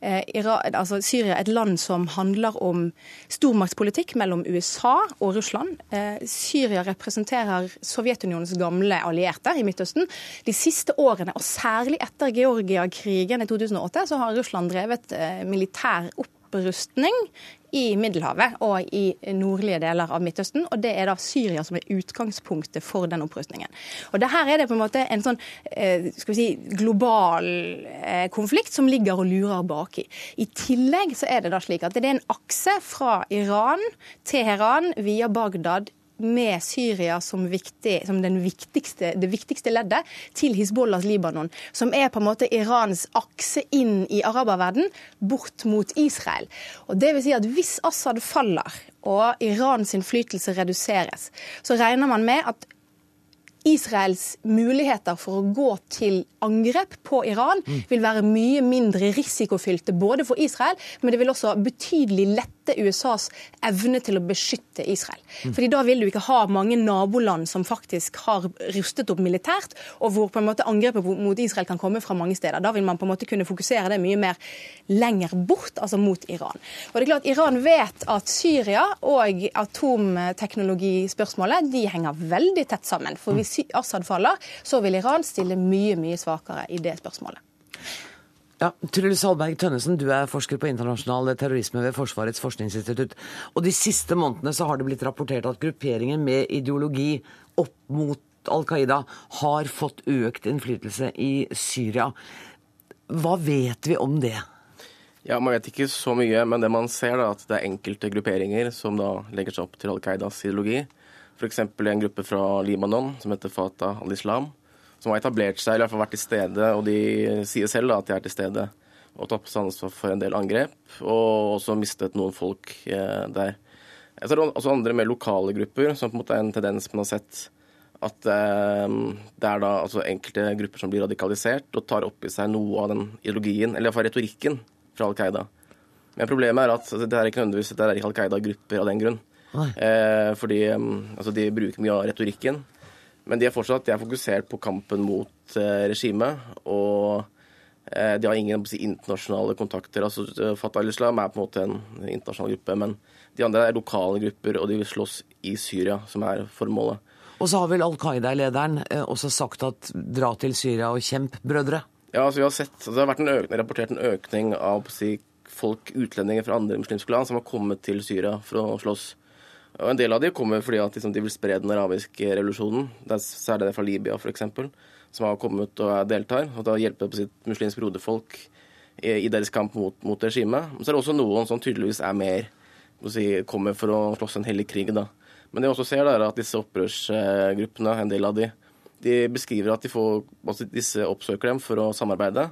[SPEAKER 11] eh, Iran, altså Syria et land som handler om stormaktspolitikk mellom USA og Russland. Eh, Syria representerer Sovjetunionens gamle allierte i Midtøsten. De siste årene, og særlig etter Georgia-krigen i 2008, så har Russland drevet eh, militær opprustning i Middelhavet og i nordlige deler av Midtøsten. Og det er da Syria som er utgangspunktet for den opprustningen. Og det her er det på en måte en sånn eh, skal vi si, global eh, konflikt som ligger og lurer baki. I tillegg så er det da slik at det er en akse fra Iran, Teheran, via Bagdad med Syria som, viktig, som viktigste, det viktigste leddet til Hizbollahs Libanon, som er på en måte Irans akse inn i araberverden, bort mot Israel. Og det vil si at Hvis Assad faller og Irans innflytelse reduseres, så regner man med at Israels muligheter for å gå til angrep på Iran vil være mye mindre risikofylte både for Israel, men det vil også betydelig lette USAs evne til å beskytte Israel. Fordi Da vil du ikke ha mange naboland som faktisk har rustet opp militært, og hvor på en måte angrepet mot Israel kan komme fra mange steder. Da vil man på en måte kunne fokusere det mye mer lenger bort, altså mot Iran. Og det er klart Iran vet at Syria og atomteknologispørsmålet de henger veldig tett sammen. For hvis Assad faller, så vil Iran stille mye, mye svakere i det spørsmålet.
[SPEAKER 1] Ja, Truls Hallberg Tønnesen, du er forsker på internasjonal terrorisme ved Forsvarets forskningsinstitutt. Og De siste månedene så har det blitt rapportert at grupperinger med ideologi opp mot Al Qaida har fått økt innflytelse i Syria. Hva vet vi om det?
[SPEAKER 12] Ja, Man vet ikke så mye, men det man ser er at det er enkelte grupperinger som da legger seg opp til Al Qaidas ideologi. F.eks. en gruppe fra Libanon som heter Fatah al-Islam, som har etablert seg, eller i hvert fall vært til stede, og de sier selv da at de er til stede og tatt på seg ansvar for en del angrep, og også mistet noen folk eh, der. Så er det også andre mer lokale grupper, som på en måte er en tendens man har sett at eh, det er da altså enkelte grupper som blir radikalisert og tar opp i seg noe av den ideologien, eller iallfall retorikken, fra Al Qaida. Men problemet er at det er ikke nødvendigvis det er ikke Al Qaida-grupper av den grunn. Eh, fordi altså, de bruker mye av retorikken. Men de er fortsatt de er fokusert på kampen mot eh, regimet. Og eh, de har ingen si, internasjonale kontakter. altså Fatah al-Islam er på en måte en internasjonal gruppe. Men de andre er lokale grupper, og de vil slåss i Syria, som er formålet.
[SPEAKER 1] Og så har vel Al Qaida-lederen eh, også sagt at dra til Syria og kjemp, brødre?
[SPEAKER 12] Ja, altså vi har sett, altså, Det har vært en økning, rapportert en økning av si, folk, utlendinger fra andre muslimske land som har kommet til Syria for å slåss. Og En del av de kommer fordi at liksom, de vil spre den arabiske revolusjonen. Det er det fra Libya f.eks., som har kommet og deltar. og da hjelper på sitt muslimske broderfolk i, i, deres kamp mot, mot regimet. Så er det også noen som tydeligvis er mer si, kommer for å slåss en hellig krig. da. Men det jeg også ser, er at disse opprørsgruppene, en del av de, de beskriver at de får, altså disse oppsøker dem for å samarbeide.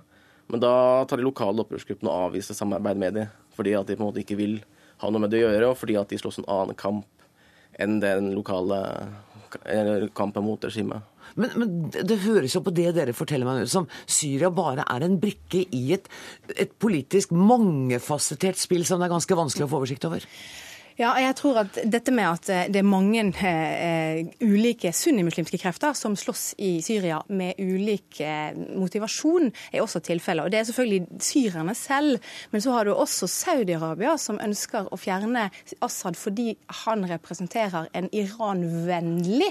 [SPEAKER 12] Men da tar de lokale opprørsgruppene og avviser samarbeid med dem. Fordi at de på en måte ikke vil ha noe med det å gjøre, og fordi at de slåss en annen kamp enn den lokale kampen mot regimet.
[SPEAKER 1] Men, men, det høres jo på det dere forteller meg som Syria bare er en brikke i et, et politisk mangefasettert spill som det er ganske vanskelig å få oversikt over?
[SPEAKER 11] Ja, jeg tror at dette med at eh, det er mange uh, ulike sunnimuslimske krefter som slåss i Syria med ulik uh, motivasjon, er også tilfellet. Og Det er selvfølgelig syrerne selv, men så har du også Saudi-Arabia som ønsker å fjerne Assad fordi han representerer en Iran-vennlig,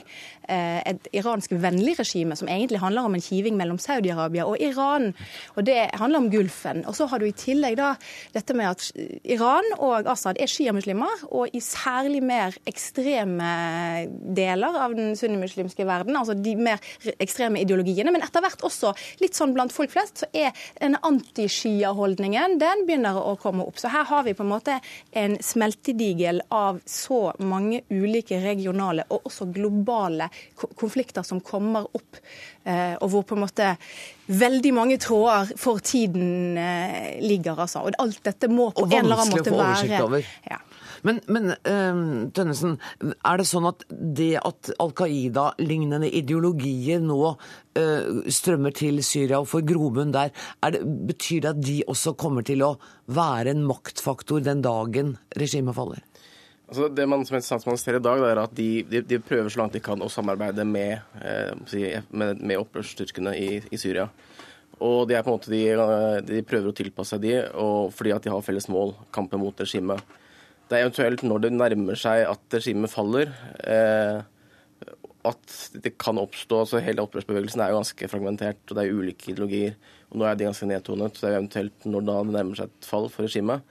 [SPEAKER 11] uh, et iransk-vennlig regime, som egentlig handler om en kiving mellom Saudi-Arabia og Iran. Og Det handler om Gulfen. Og så har du i tillegg da dette med at Iran og Assad er sjiamuslimer og i særlig mer ekstreme deler av den sunnimuslimske verden, altså de mer ekstreme ideologiene. Men etter hvert også litt sånn blant folk flest, så er den anti-Shia-holdningen den begynner å komme opp. Så her har vi på en måte en smeltedigel av så mange ulike regionale og også globale konflikter som kommer opp, eh, og hvor på en måte veldig mange tråder for tiden eh, ligger, altså. Og alt dette må på en eller annen måte være Og vanskelig
[SPEAKER 1] å få oversikt over. Ja. Men, men uh, Tønnesen, er det sånn at det at Al Qaida-lignende ideologier nå uh, strømmer til Syria og får grobunn der, det, betyr det at de også kommer til å være en maktfaktor den dagen regimet faller?
[SPEAKER 12] Altså det man, som man ser i dag, er at de, de, de, prøver så langt de kan å samarbeide med, eh, med, med opprørsstyrkene i, i, Syria. Og de, måte, de, de prøver å tilpasse de, og fordi at de har felles mål, kampen mot regimet. Det er eventuelt når det nærmer seg at regimet faller, eh, at det kan oppstå altså Hele opprørsbevegelsen er jo ganske fragmentert, og det er ulike ideologier. og Nå er de ganske nedtonet. så det er eventuelt når det nærmer seg et fall for regimet,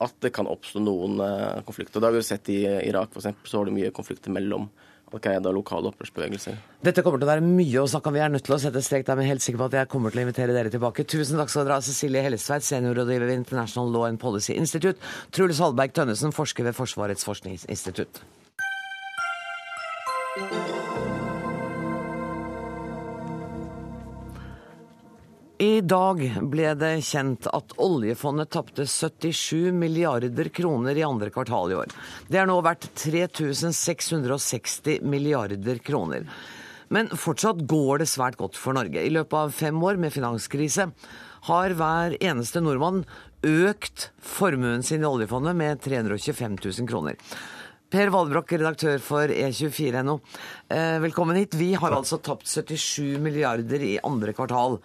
[SPEAKER 12] at det kan oppstå noen eh, konflikter. Det har vi jo sett i Irak, f.eks. Så var det mye konflikter mellom Qaida og lokale opprørsbevegelser.
[SPEAKER 1] Dette kommer til å være mye å snakke om. Vi er nødt til å sette strek der, men helt sikker på at jeg kommer til å invitere dere tilbake. Tusen takk skal dere ha, Cecilie Hellestveit, seniorrådgiver ved International Law and Policy Institute. Truls Hallberg Tønnesen, forsker ved Forsvarets forskningsinstitutt. I dag ble det kjent at oljefondet tapte 77 milliarder kroner i andre kvartal i år. Det er nå verdt 3660 milliarder kroner. Men fortsatt går det svært godt for Norge. I løpet av fem år med finanskrise har hver eneste nordmann økt formuen sin i oljefondet med 325 000 kroner. Per Valbrokk, redaktør for E24.no. Eh, velkommen hit. Vi har altså tapt 77 milliarder i andre kvartal.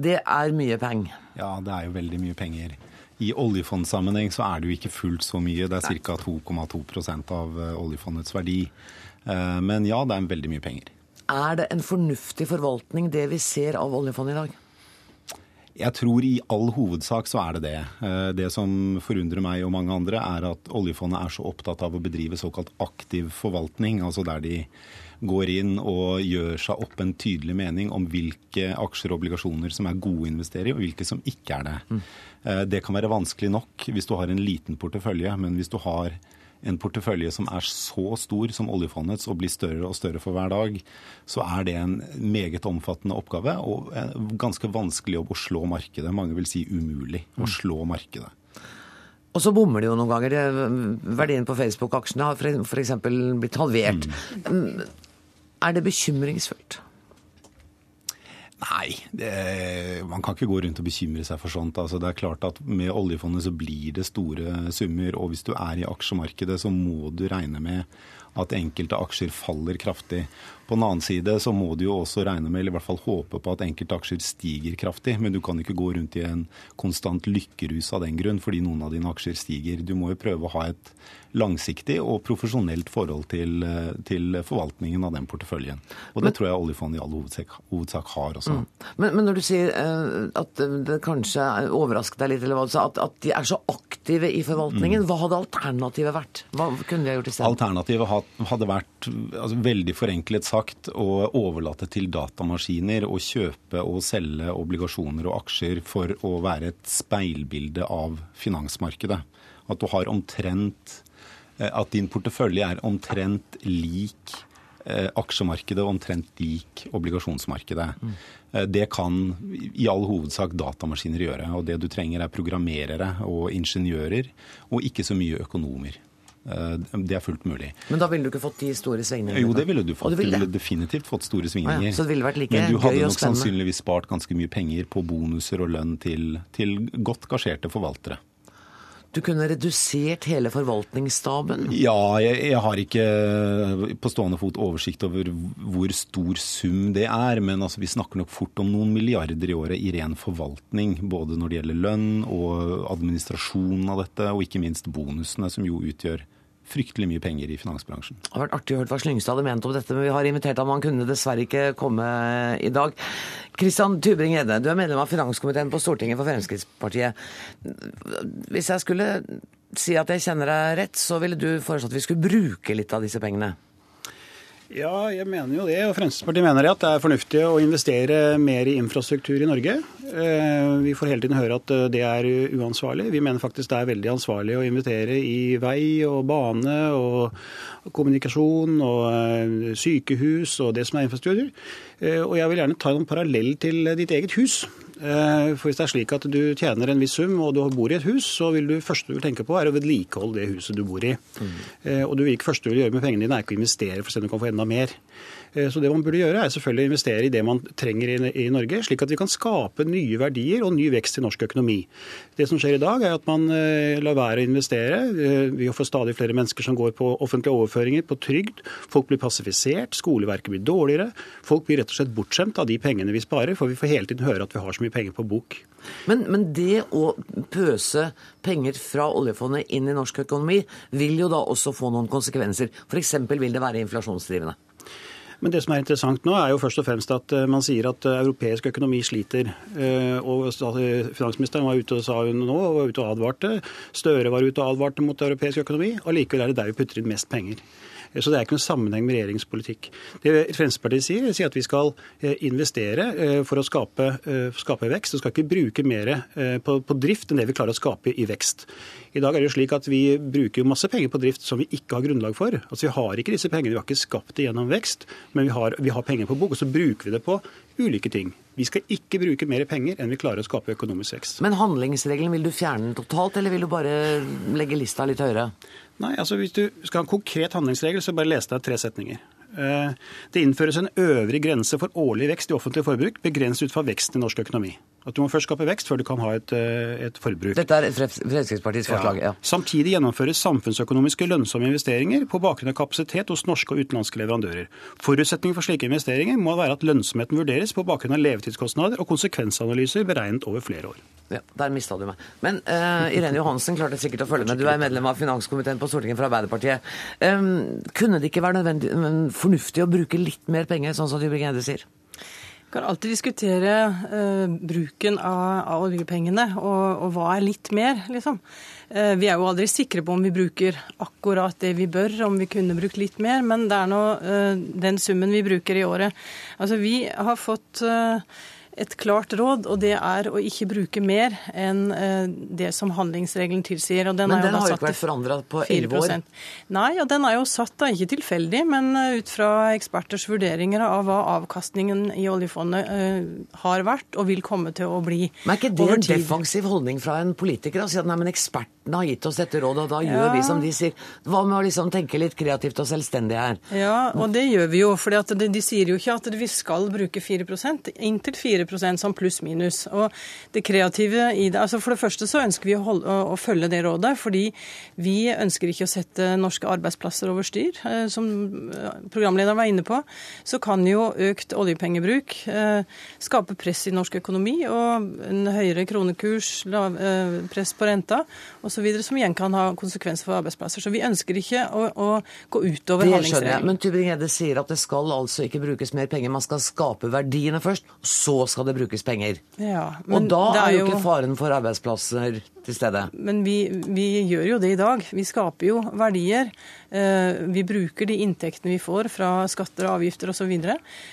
[SPEAKER 1] Det er mye penger?
[SPEAKER 13] Ja, det er jo veldig mye penger. I oljefondsammenheng så er det jo ikke fullt så mye. Det er ca. 2,2 av eh, oljefondets verdi. Eh, men ja, det er veldig mye penger.
[SPEAKER 1] Er det en fornuftig forvaltning det vi ser av oljefondet i dag?
[SPEAKER 13] Jeg tror i all hovedsak så er det det. Eh, det som forundrer meg og mange andre, er at oljefondet er så opptatt av å bedrive såkalt aktiv forvaltning. Altså der de går inn og gjør seg opp en tydelig mening om hvilke aksjer og obligasjoner som er gode å investere i, og hvilke som ikke er det. Mm. Det kan være vanskelig nok hvis du har en liten portefølje, men hvis du har en portefølje som er så stor som oljefondets og blir større og større for hver dag, så er det en meget omfattende oppgave og ganske vanskelig jobb å slå markedet. Mange vil si umulig å mm. slå markedet.
[SPEAKER 1] Og så bommer det jo noen ganger. Verdien på Facebook-aksjene har f.eks. blitt halvert. Mm. Er det bekymringsfullt?
[SPEAKER 13] Nei, det, man kan ikke gå rundt og bekymre seg for sånt. Altså, det er klart at Med oljefondet så blir det store summer. Og hvis du er i aksjemarkedet, så må du regne med at enkelte aksjer faller kraftig. På den annen side så må du jo også regne med, eller i hvert fall håpe på at enkelte aksjer stiger kraftig. Men du kan ikke gå rundt i en konstant lykkerus av den grunn fordi noen av dine aksjer stiger. Du må jo prøve å ha et langsiktig og profesjonelt forhold til, til forvaltningen av den porteføljen. Og det men, tror jeg oljefondet i all hovedsak, hovedsak har også. Mm.
[SPEAKER 1] Men, men, når du sier uh, at det kanskje overrasket deg litt, eller hva du sa, at, at, de er så aktive i forvaltningen, mm. hva hadde alternativet vært? Hva kunne de ha gjort i stedet?
[SPEAKER 13] Alternativet hadde vært altså, veldig forenklet sagt å overlate til datamaskiner å kjøpe og selge obligasjoner og aksjer for å være et speilbilde av finansmarkedet. At du har omtrent Eh, at din portefølje er omtrent lik eh, aksjemarkedet og omtrent lik obligasjonsmarkedet. Mm. Det kan i all hovedsak datamaskiner gjøre. Og det du trenger er programmerere og ingeniører, og ikke så mye økonomer. Det er fullt mulig.
[SPEAKER 1] Men da ville du ikke fått de store svingningene?
[SPEAKER 13] Jo, det ville du fått. Du ville, definitivt fått store svingninger.
[SPEAKER 1] Ah, ja. Så det ville vært like
[SPEAKER 13] Men du hadde nok sannsynligvis spart ganske mye penger på bonuser og lønn til, til godt gasjerte forvaltere.
[SPEAKER 1] Du kunne redusert hele forvaltningsstaben?
[SPEAKER 13] Ja, jeg, jeg, har ikke på stående fot oversikt over hvor stor sum det er. Men altså, vi snakker nok fort om noen milliarder i året i ren forvaltning. Både når det gjelder lønn og administrasjon av dette, og ikke minst bonusene, som jo utgjør fryktelig mye penger i finansbransjen.
[SPEAKER 1] Det har vært artig å høre hva Slyngstad hadde ment om dette, men vi har invitert ham. Han kunne dessverre ikke komme i dag. Kristian Tybring-Gjedde, du er medlem av finanskomiteen på Stortinget for Fremskrittspartiet. Hvis jeg skulle si at jeg kjenner deg rett, så ville du foreslått at vi skulle bruke litt av disse pengene?
[SPEAKER 14] Ja, jeg mener jo det. Og Fremskrittspartiet mener at det er fornuftig å investere mer i infrastruktur i Norge. Eh, vi får hele tiden høre at eh, det er uansvarlig. Vi mener faktisk det er veldig ansvarlig å investere i vei og bane og kommunikasjon og eh, sykehus og det som er infrastruktur. Og jeg vil gjerne ta en parallell til ditt eget hus. Eh, for hvis det er slik at du tjener en viss sum og du bor i et hus, så vil du første du vil tenke på er å vedlikeholde det huset du bor i. Mm. Og du vil ikke første du vil gjøre med pengene dine er ikke å investere for å se om du kan få enda mer. Eh, så det man burde gjøre, er selvfølgelig å investere i det man trenger i Norge, slik at vi kan skape nye verdier og ny vekst i norsk økonomi. Det som skjer i dag, er at man eh, lar være å investere. Eh, vi får stadig flere mennesker som går på offentlige overføringer, på trygd. Folk blir passifisert, skoleverket blir dårligere. Folk blir rett og slett bortskjemt av de pengene vi sparer, for vi får hele tiden høre at vi har så mye penger på bok.
[SPEAKER 1] Men, men, det å pøse penger fra oljefondet inn i norsk økonomi vil jo da også få noen konsekvenser. F.eks. vil det være inflasjonsdrivende.
[SPEAKER 14] Men det som er interessant nå, er jo først og fremst at eh, man sier at eh, europeisk økonomi sliter. Eh, og Finansministeren var ute og sa hun nå, og var ute og advarte. Støre var ute og advarte mot europeisk økonomi. og Likevel er det der vi putter inn mest penger. Så det er ikke noen sammenheng med regjeringspolitikk. Det Fremskrittspartiet sier, sier at vi skal eh, investere eh, for å skape, eh, skape vekst. Vi skal ikke bruke mer på, på, drift enn det vi klarer å skape i vekst. I dag er det jo slik at vi bruker masse penger på drift som vi ikke har grunnlag for. Altså Vi har ikke disse pengene, vi har ikke skapt det gjennom vekst, men vi har, vi har penger på bok, og så bruker vi det på ulike ting. Vi skal ikke bruke mer penger enn vi klarer å skape økonomisk vekst.
[SPEAKER 1] Men handlingsregelen, vil du fjerne den totalt, eller vil du bare legge lista litt høyere?
[SPEAKER 14] Nei, altså Hvis du skal ha en konkret handlingsregel, så bare les deg tre setninger. Eh, det innføres en øvrig grense for årlig vekst i offentlig forbruk, begrenset ut fra veksten i norsk økonomi. At du må først skape vekst før du kan ha et, eh, et forbruk.
[SPEAKER 1] Dette er Fremskrittspartiets forslag, ja. ja.
[SPEAKER 14] Samtidig gjennomføres samfunnsøkonomiske lønnsomme investeringer på bakgrunn av kapasitet hos norske og utenlandske leverandører. Forutsetningen for slike investeringer må være at lønnsomheten vurderes på bakgrunn av levetidskostnader og konsekvensanalyser beregnet over flere år.
[SPEAKER 1] Ja, Der mista du meg. Men uh, Irene Johansen klarte sikkert å følge med. Du er medlem av finanskomiteen på Stortinget for Arbeiderpartiet. Um, kunne det ikke være fornuftig å bruke litt mer penger, sånn som Tybring-Gjedde sier?
[SPEAKER 15] Kan alltid diskutere uh, bruken av, av oljepengene, og, og, hva er litt mer, liksom. Uh, vi er jo aldri sikre på om vi bruker akkurat det vi bør, om vi kunne brukt litt mer, men det er nå uh, den summen vi bruker i året. Altså, vi har fått et klart råd, og det er å ikke bruke mer enn eh, det som handlingsregelen tilsier.
[SPEAKER 1] den men den har jo ikke vært forandra på elleve år?
[SPEAKER 15] Nei, og den er jo satt da ikke tilfeldig, men eh, ut fra eksperters vurderinger av hva avkastningen i oljefondet uh, har vært og vil komme til å bli.
[SPEAKER 1] Men er ikke det en defensiv holdning fra en politiker å si at nei, men ekspertene har gitt oss dette rådet, og da ja. gjør vi som de sier? Hva med å liksom tenke litt kreativt og selvstendig her?
[SPEAKER 15] Ja, og det gjør vi jo. For de, de sier jo ikke at vi skal bruke 4% Inntil 4% som pluss-minus. Og det kreative i det altså For det første så ønsker vi å, holde, å, å, følge det rådet, fordi vi ønsker ikke å sette norske arbeidsplasser over styr. Eh, som eh, programlederen var inne på, så kan jo økt oljepengebruk eh, skape press i norsk økonomi og en høyere kronekurs, press på renta osv., som igjen kan ha konsekvenser for arbeidsplasser. Så vi ønsker ikke å, å gå utover handlingsregelen. Det skjønner jeg,
[SPEAKER 1] men Tybring-Gjedde sier at det skal altså ikke brukes mer penger. Man skal skape verdiene først, så skal det brukes penger.
[SPEAKER 15] Ja,
[SPEAKER 1] og da er, er jo ikke faren for arbeidsplasser til stede.
[SPEAKER 15] Men vi, vi, gjør jo det i dag. Vi skaper jo verdier. Eh, vi bruker de inntektene vi får fra skatter og avgifter osv.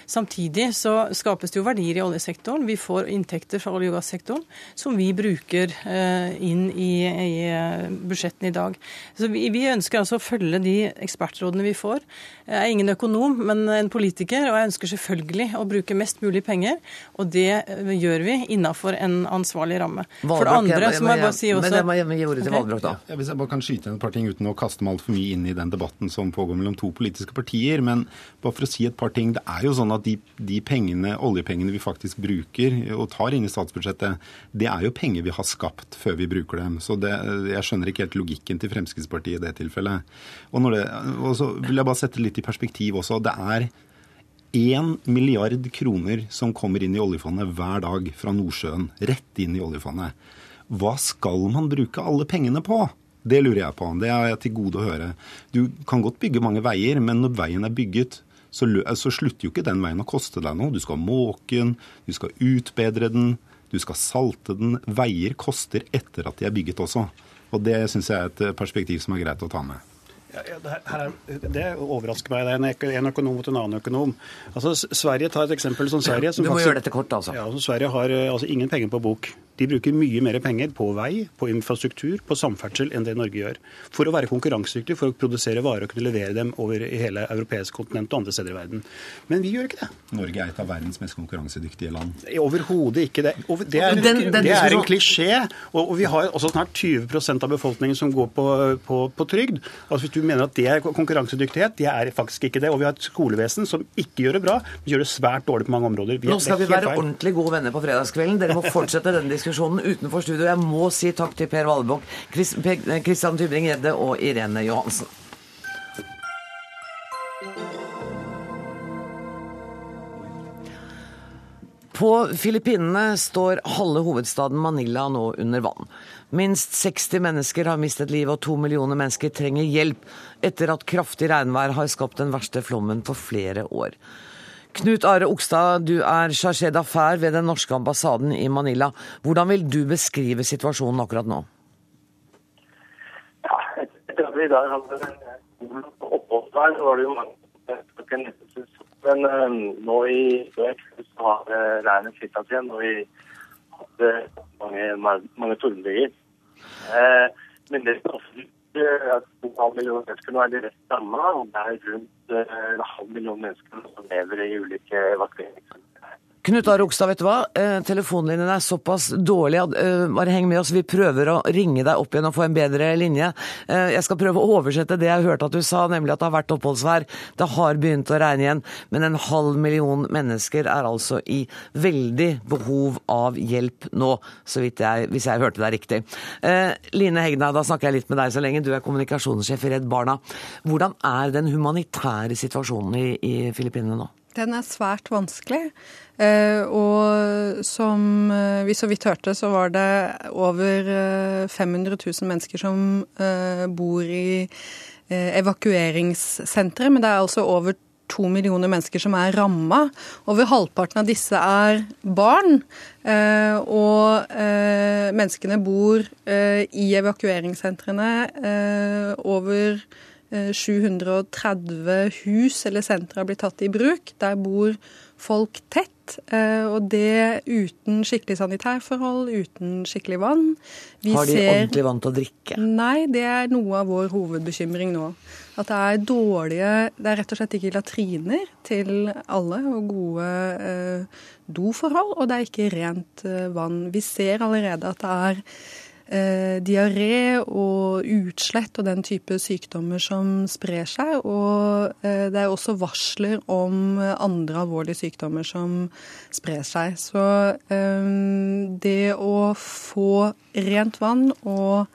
[SPEAKER 15] Samtidig så skapes det jo verdier i oljesektoren. Vi får inntekter fra olje- og gassektoren som vi bruker eh, inn i, i eh, budsjettene i dag. Så vi, vi, ønsker altså å følge de ekspertrådene vi får. Jeg er ingen økonom, men en politiker, og jeg ønsker selvfølgelig å bruke mest mulig penger. Og det gjør vi innafor en ansvarlig ramme.
[SPEAKER 1] For det andre så må jeg bare si også Men det må jeg gi ordet til Valbrok, da.
[SPEAKER 13] Ja, hvis jeg bare kan skyte inn et par ting uten å kaste meg altfor mye inn i den debatten som pågår mellom to politiske partier. Men bare for å si et par ting. Det er jo sånn at de, de pengene, oljepengene vi faktisk bruker og tar inn i statsbudsjettet, det er jo penger vi har skapt før vi bruker dem. Så det, jeg skjønner ikke helt logikken til Fremskrittspartiet i det tilfellet. Og, det, og så vil jeg bare sette litt i perspektiv også. Det er 1 milliard kroner som kommer inn i oljefondet hver dag fra Nordsjøen. Rett inn i oljefondet. Hva skal man bruke alle pengene på? Det lurer jeg på. Det er jeg til gode å høre. Du kan godt bygge mange veier, men når veien er bygget, så, så slutter jo ikke den veien å koste deg noe. Du skal måke den, du skal utbedre den, du skal salte den. Veier koster etter at de er bygget også. Og det syns jeg er et perspektiv som er greit å ta med.
[SPEAKER 14] Ja, det, her, det, overrasker meg. Det er en økonom mot en annen økonom. Altså, Sverige tar et eksempel som Sverige. Som
[SPEAKER 1] du må faktisk, gjøre dette kort, altså.
[SPEAKER 14] Ja, Sverige har altså, ingen penger på bok. De bruker mye mer penger på vei, på infrastruktur, på samferdsel enn det Norge gjør. For å være konkurransedyktig, for å produsere varer og kunne levere dem over i hele europeisk kontinent og andre steder i verden. Men vi gjør ikke det.
[SPEAKER 13] Norge er et av verdens mest konkurransedyktige land.
[SPEAKER 14] Overhodet ikke det. Det er, den, den, det er en klisjé. Og, og, vi har også snart 20% av befolkningen som går på, på, på trygd. Altså Hvis du mener at det er konkurransedyktighet, det er faktisk ikke det. Og vi har et skolevesen som ikke gjør det bra, men gjør det svært dårlig på mange områder.
[SPEAKER 1] Vi Nå skal vi være ordentlig gode venner på fredagskvelden. Dere må fortsette denne diskusjonen diskusjonen utenfor studio. Jeg må si takk til Per Valbokk, Kristian Tybring-Gjedde og Irene Johansen. På Filippinene står halve hovedstaden Manila nå under vann. Minst 60 mennesker har mistet livet, og to millioner mennesker trenger hjelp etter at kraftig regnvær har skapt den verste flommen på flere år. Knut Are Okstad, du er chargé d'affaires ved den norske ambassaden i Manila. Hvordan vil du beskrive situasjonen akkurat nå?
[SPEAKER 16] Ja, etter at vi i dag hadde oppholdsvær, var det jo mange Men uh, nå i kveld så har uh, regnet flytta igjen, og vi hadde mange, mange tordenbyger. Uh, men det er to halv million mennesker nå er direkte ramma, og det er rundt eh, en halv million mennesker som lever i ulike evakueringssentre.
[SPEAKER 1] Knut Are Rogstad, vet du hva? Eh, telefonlinjen er såpass dårlig. Eh, bare heng med oss, vi prøver å ringe deg opp igjen og få en bedre linje. Eh, jeg skal prøve å oversette det jeg hørte at du sa, nemlig at det har vært oppholdsvær. Det har begynt å regne igjen, men en halv million mennesker er altså i veldig behov av hjelp nå, så vidt jeg, hvis jeg hørte deg riktig. Line Hegna, da snakker jeg litt med deg så lenge. Du er kommunikasjonssjef i Redd Barna. Hvordan er den humanitære situasjonen i, i Filippinene nå?
[SPEAKER 17] Den er svært vanskelig. Eh, og som eh, vi så vidt hørte, så var det over 500 eh, 000 mennesker som bor i evakueringssentre. Men det er altså over to millioner mennesker som er ramma. Over halvparten av disse er barn. Og menneskene bor i evakueringssentrene. Over 730 hus eller sentre har blitt tatt i bruk. Der bor folk tett. Og det uten skikkelig sanitærforhold, uten skikkelig vann.
[SPEAKER 1] Vi har de ser... ordentlig vann til å drikke?
[SPEAKER 17] Nei, det er noe av vår hovedbekymring nå. At det er dårlige Det er rett og slett ikke latriner til alle og gode eh, doforhold, og det er ikke rent eh, vann. Vi ser allerede at det er eh, diaré og utslett og den type sykdommer som sprer seg. Og eh, det er også varsler om andre alvorlige sykdommer som sprer seg. Så eh, det å få rent vann og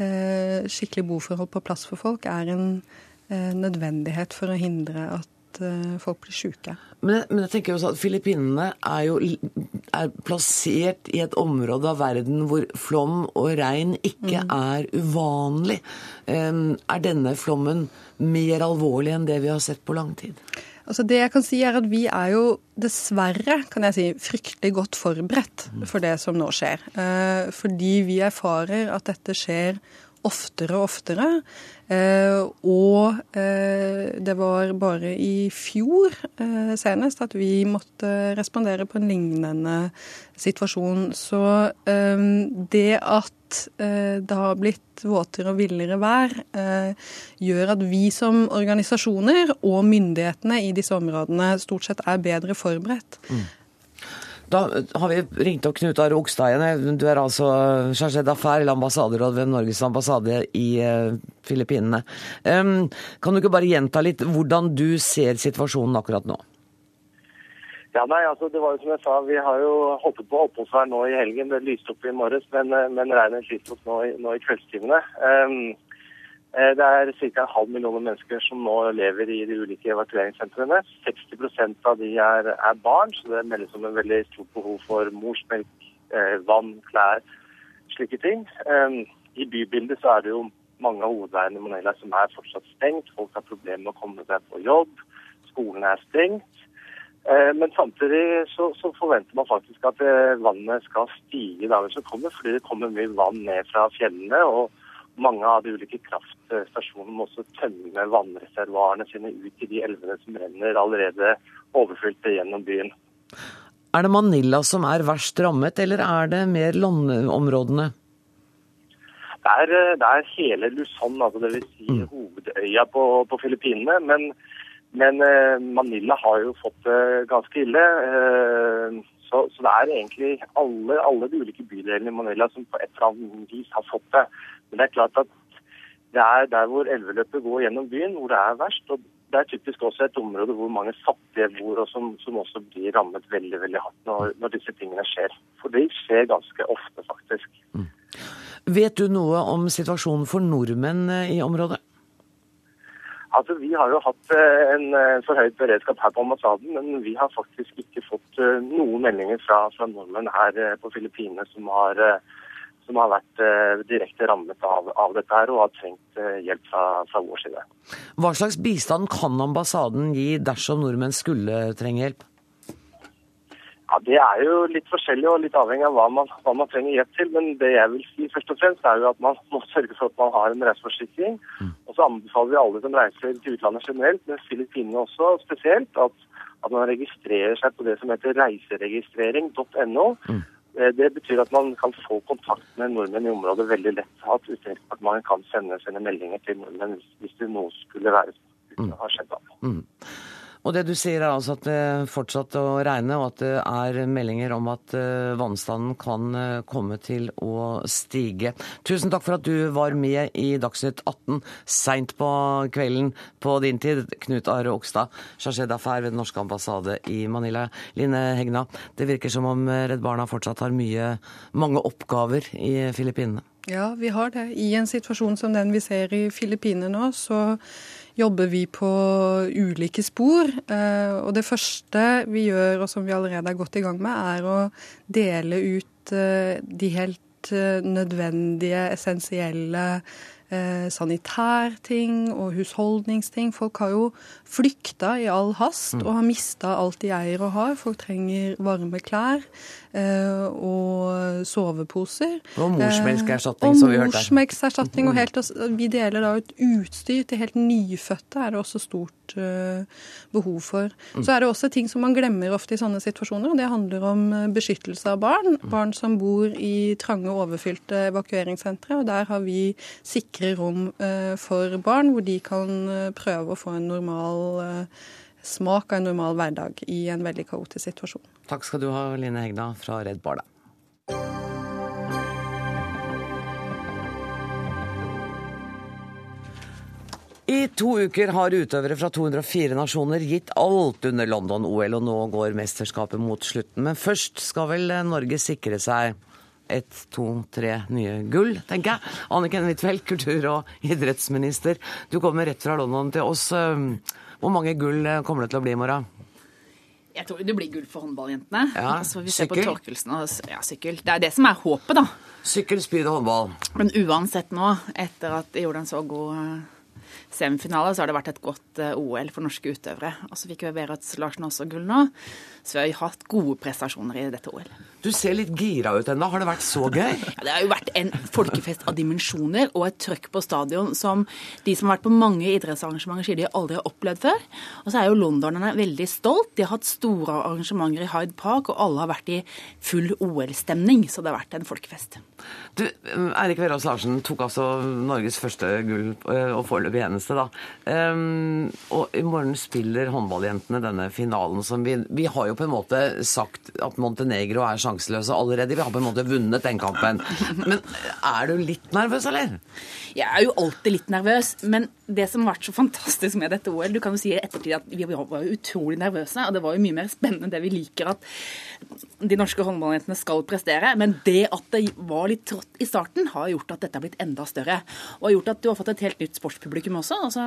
[SPEAKER 17] Eh, skikkelig boforhold på plass for folk er en eh, nødvendighet for å hindre at eh, folk blir syke.
[SPEAKER 1] Men, men, jeg tenker også at Filippinene er jo er plassert i et område av verden hvor flom og regn ikke mm. er uvanlig. Er denne flommen mer alvorlig enn det vi har sett på lang tid?
[SPEAKER 17] Altså det jeg kan si er at Vi er jo dessverre kan jeg si, fryktelig godt forberedt for det som nå skjer. Eh, fordi vi erfarer at dette skjer oftere og oftere. Eh, og eh, det var bare i fjor senest at vi måtte respondere på en lignende situasjon. Så det at det har blitt våtere og villere vær, gjør at vi som organisasjoner og myndighetene i disse områdene stort sett er bedre forberedt. Mm.
[SPEAKER 1] Da har vi ringt opp Knut Are igjen. Du er altså chargé d'affaires eller ambassaderåd ved Norges ambassade i uh, Filippinene. Um, kan du ikke bare gjenta litt hvordan du ser situasjonen akkurat nå?
[SPEAKER 16] Ja, nei, altså det var jo som jeg sa, Vi har jo hoppet på oppholdsvær nå i helgen. Det lyste opp i morges, men, eh, men regnet lyste opp nå, nå i kveldstimene. Um, Eh, det er ca. en halv million mennesker som nå lever i de ulike evakueringssentrene. 60% av de er, er, barn, så det meldes om en veldig stort behov for morsmelk, eh, vann, klær, slike ting. Eh, I bybildet så er det jo mange av hovedveiene i Manila som er fortsatt stengt. Folk har problemer med å komme seg på jobb. Skolen er stengt. Men samtidig så, så, forventer man faktisk at vannet skal stige i dagene som kommer, fordi det kommer mye vann ned fra fjellene. og mange av de ulike kraftstasjonene må også tømme vannreservoarene sine ut i de elvene som renner allerede overfylte gjennom byen.
[SPEAKER 1] Er det Manila som er verst rammet, eller er det mer landområdene?
[SPEAKER 16] Det er, det er hele Luzon, altså dvs. Si mm. hovedøya på, på Filippinene. Men, men, eh, Manila har jo fått det ganske ille. Eh, så, så, det er egentlig alle, alle, de ulike bydelene i Manila som på et eller annet vis har fått det. Men det er klart at det er der hvor elveløpet går gjennom byen, hvor det er verst. og Det er typisk også et område hvor mange fattige bor, og som, som også blir rammet veldig veldig hardt når, når, disse tingene skjer. For det skjer ganske ofte, faktisk. Mm.
[SPEAKER 1] Vet du noe om situasjonen for nordmenn eh, i området?
[SPEAKER 16] Altså, Vi har jo hatt eh, en eh, forhøyet beredskap her på ambassaden, men vi har faktisk ikke fått noen meldinger fra, fra nordmenn her på Filippinene som har, som har vært direkte rammet av, av, dette her og har trengt hjelp fra, fra vår side.
[SPEAKER 1] Hva slags bistand kan ambassaden gi dersom nordmenn skulle trenge hjelp?
[SPEAKER 16] Ja, Det er jo litt forskjellig og litt avhengig av hva man, hva man, trenger hjelp til. Men det jeg vil si først og fremst er jo at man må sørge for at man har en reiseforsikring. Mm. Og så anbefaler vi alle som reiser til utlandet generelt, men Filippinene også spesielt, at, at, man registrerer seg på det som heter reiseregistrering.no. Mm. Eh, det betyr at man kan få kontakt med nordmenn i området veldig lett. At Utenriksdepartementet kan sende sine meldinger til nordmenn hvis, det noe skulle være mm. har skjedd. Mm.
[SPEAKER 1] Og det du sier er altså at det fortsatte å regne, og at det er meldinger om at eh, vannstanden kan eh, komme til å stige. Tusen takk for at du var med i Dagsnytt 18 seint på kvelden på din tid, Knut Are Okstad, chargé d'affaires ved den norske ambassade i Manila. Line Hegna, det virker som om Redd Barna fortsatt har mye, mange oppgaver i Filippinene?
[SPEAKER 17] Ja, vi har det. I en situasjon som den vi ser i Filippinene nå, så jobber vi på ulike spor. Eh, og det første vi gjør, og som vi allerede er godt i gang med, er å dele ut eh, de helt eh, nødvendige, essensielle sanitærting og husholdningsting. Folk har jo flykta i all hast
[SPEAKER 1] Mm.
[SPEAKER 17] og har mista alt de eier og har. Folk trenger varme klær og soveposer.
[SPEAKER 1] Og morsmelkerstatning,
[SPEAKER 17] Eh,
[SPEAKER 1] som vi hørte.
[SPEAKER 17] Og morsmelkerstatning. Og
[SPEAKER 1] Mm.
[SPEAKER 17] helt, vi deler da ut utstyr til helt nyfødte, er det også stort eh, behov for.
[SPEAKER 1] Mm.
[SPEAKER 17] Så er det også ting som man glemmer ofte i sånne situasjoner, og det handler om eh, beskyttelse av barn.
[SPEAKER 1] Mm.
[SPEAKER 17] Barn som bor i trange, overfylte evakueringssentre. Og der har vi sikre rom eh, for barn, hvor de kan eh, prøve å få en normal eh, smak av en normal hverdag i en veldig kaotisk situasjon.
[SPEAKER 1] Takk skal du ha, Line Hegna fra Redd Barna. I to uker har utøvere fra 204 nasjoner gitt alt under London-OL, og nå går mesterskapet mot slutten. Men først skal vel Norge sikre seg ett, to, tre nye gull, tenker jeg. Anniken Huitfeldt, kultur- og idrettsminister. Du kommer rett fra London til oss. Hvor mange gull kommer det til å bli i morgen?
[SPEAKER 18] Jeg tror det blir gull for håndballjentene.
[SPEAKER 1] Ja,
[SPEAKER 18] altså, vi ser på
[SPEAKER 1] sykkel?
[SPEAKER 18] Torkelsen og ja, sykkel. Det er det som er håpet, da.
[SPEAKER 1] Sykkel, spyd og håndball.
[SPEAKER 18] Men uansett nå, etter at de gjorde en så god eh, semifinale, så har det vært et godt eh, OL for norske utøvere. Og så fikk vi Berit Larsen også gull nå. Så vi har hatt gode prestasjoner i dette OL.
[SPEAKER 1] Du ser litt gira ut ennå. Har det vært så gøy?
[SPEAKER 18] Ja, det har jo vært en folkefest av dimensjoner og et trøkk på stadion som de som har vært på mange idrettsarrangementer, sier de aldri har opplevd før. Og så er jo londonerne veldig stolt. De har hatt store arrangementer i Hyde Park, og alle har vært i full OL-stemning. Så det har vært en folkefest.
[SPEAKER 1] Du, Eirik Verås Larsen tok altså Norges første gull, eh, og foreløpig eneste, da. Um, og i morgen spiller håndballjentene denne finalen som vi Vi har jo på en måte sagt at Montenegro er sjanseløse allerede. Vi har på en måte vunnet den kampen. Men er du litt nervøs, eller?
[SPEAKER 18] Jeg er jo alltid litt nervøs, men det som har vært så fantastisk med dette OL Du kan jo si i ettertid at vi var jo utrolig nervøse, og det var jo mye mer spennende enn det vi liker at de norske håndballjentene skal prestere. Men det at det var litt trått i starten, har gjort at dette har blitt enda større. Og har gjort at du har fått et helt nytt sportspublikum også. altså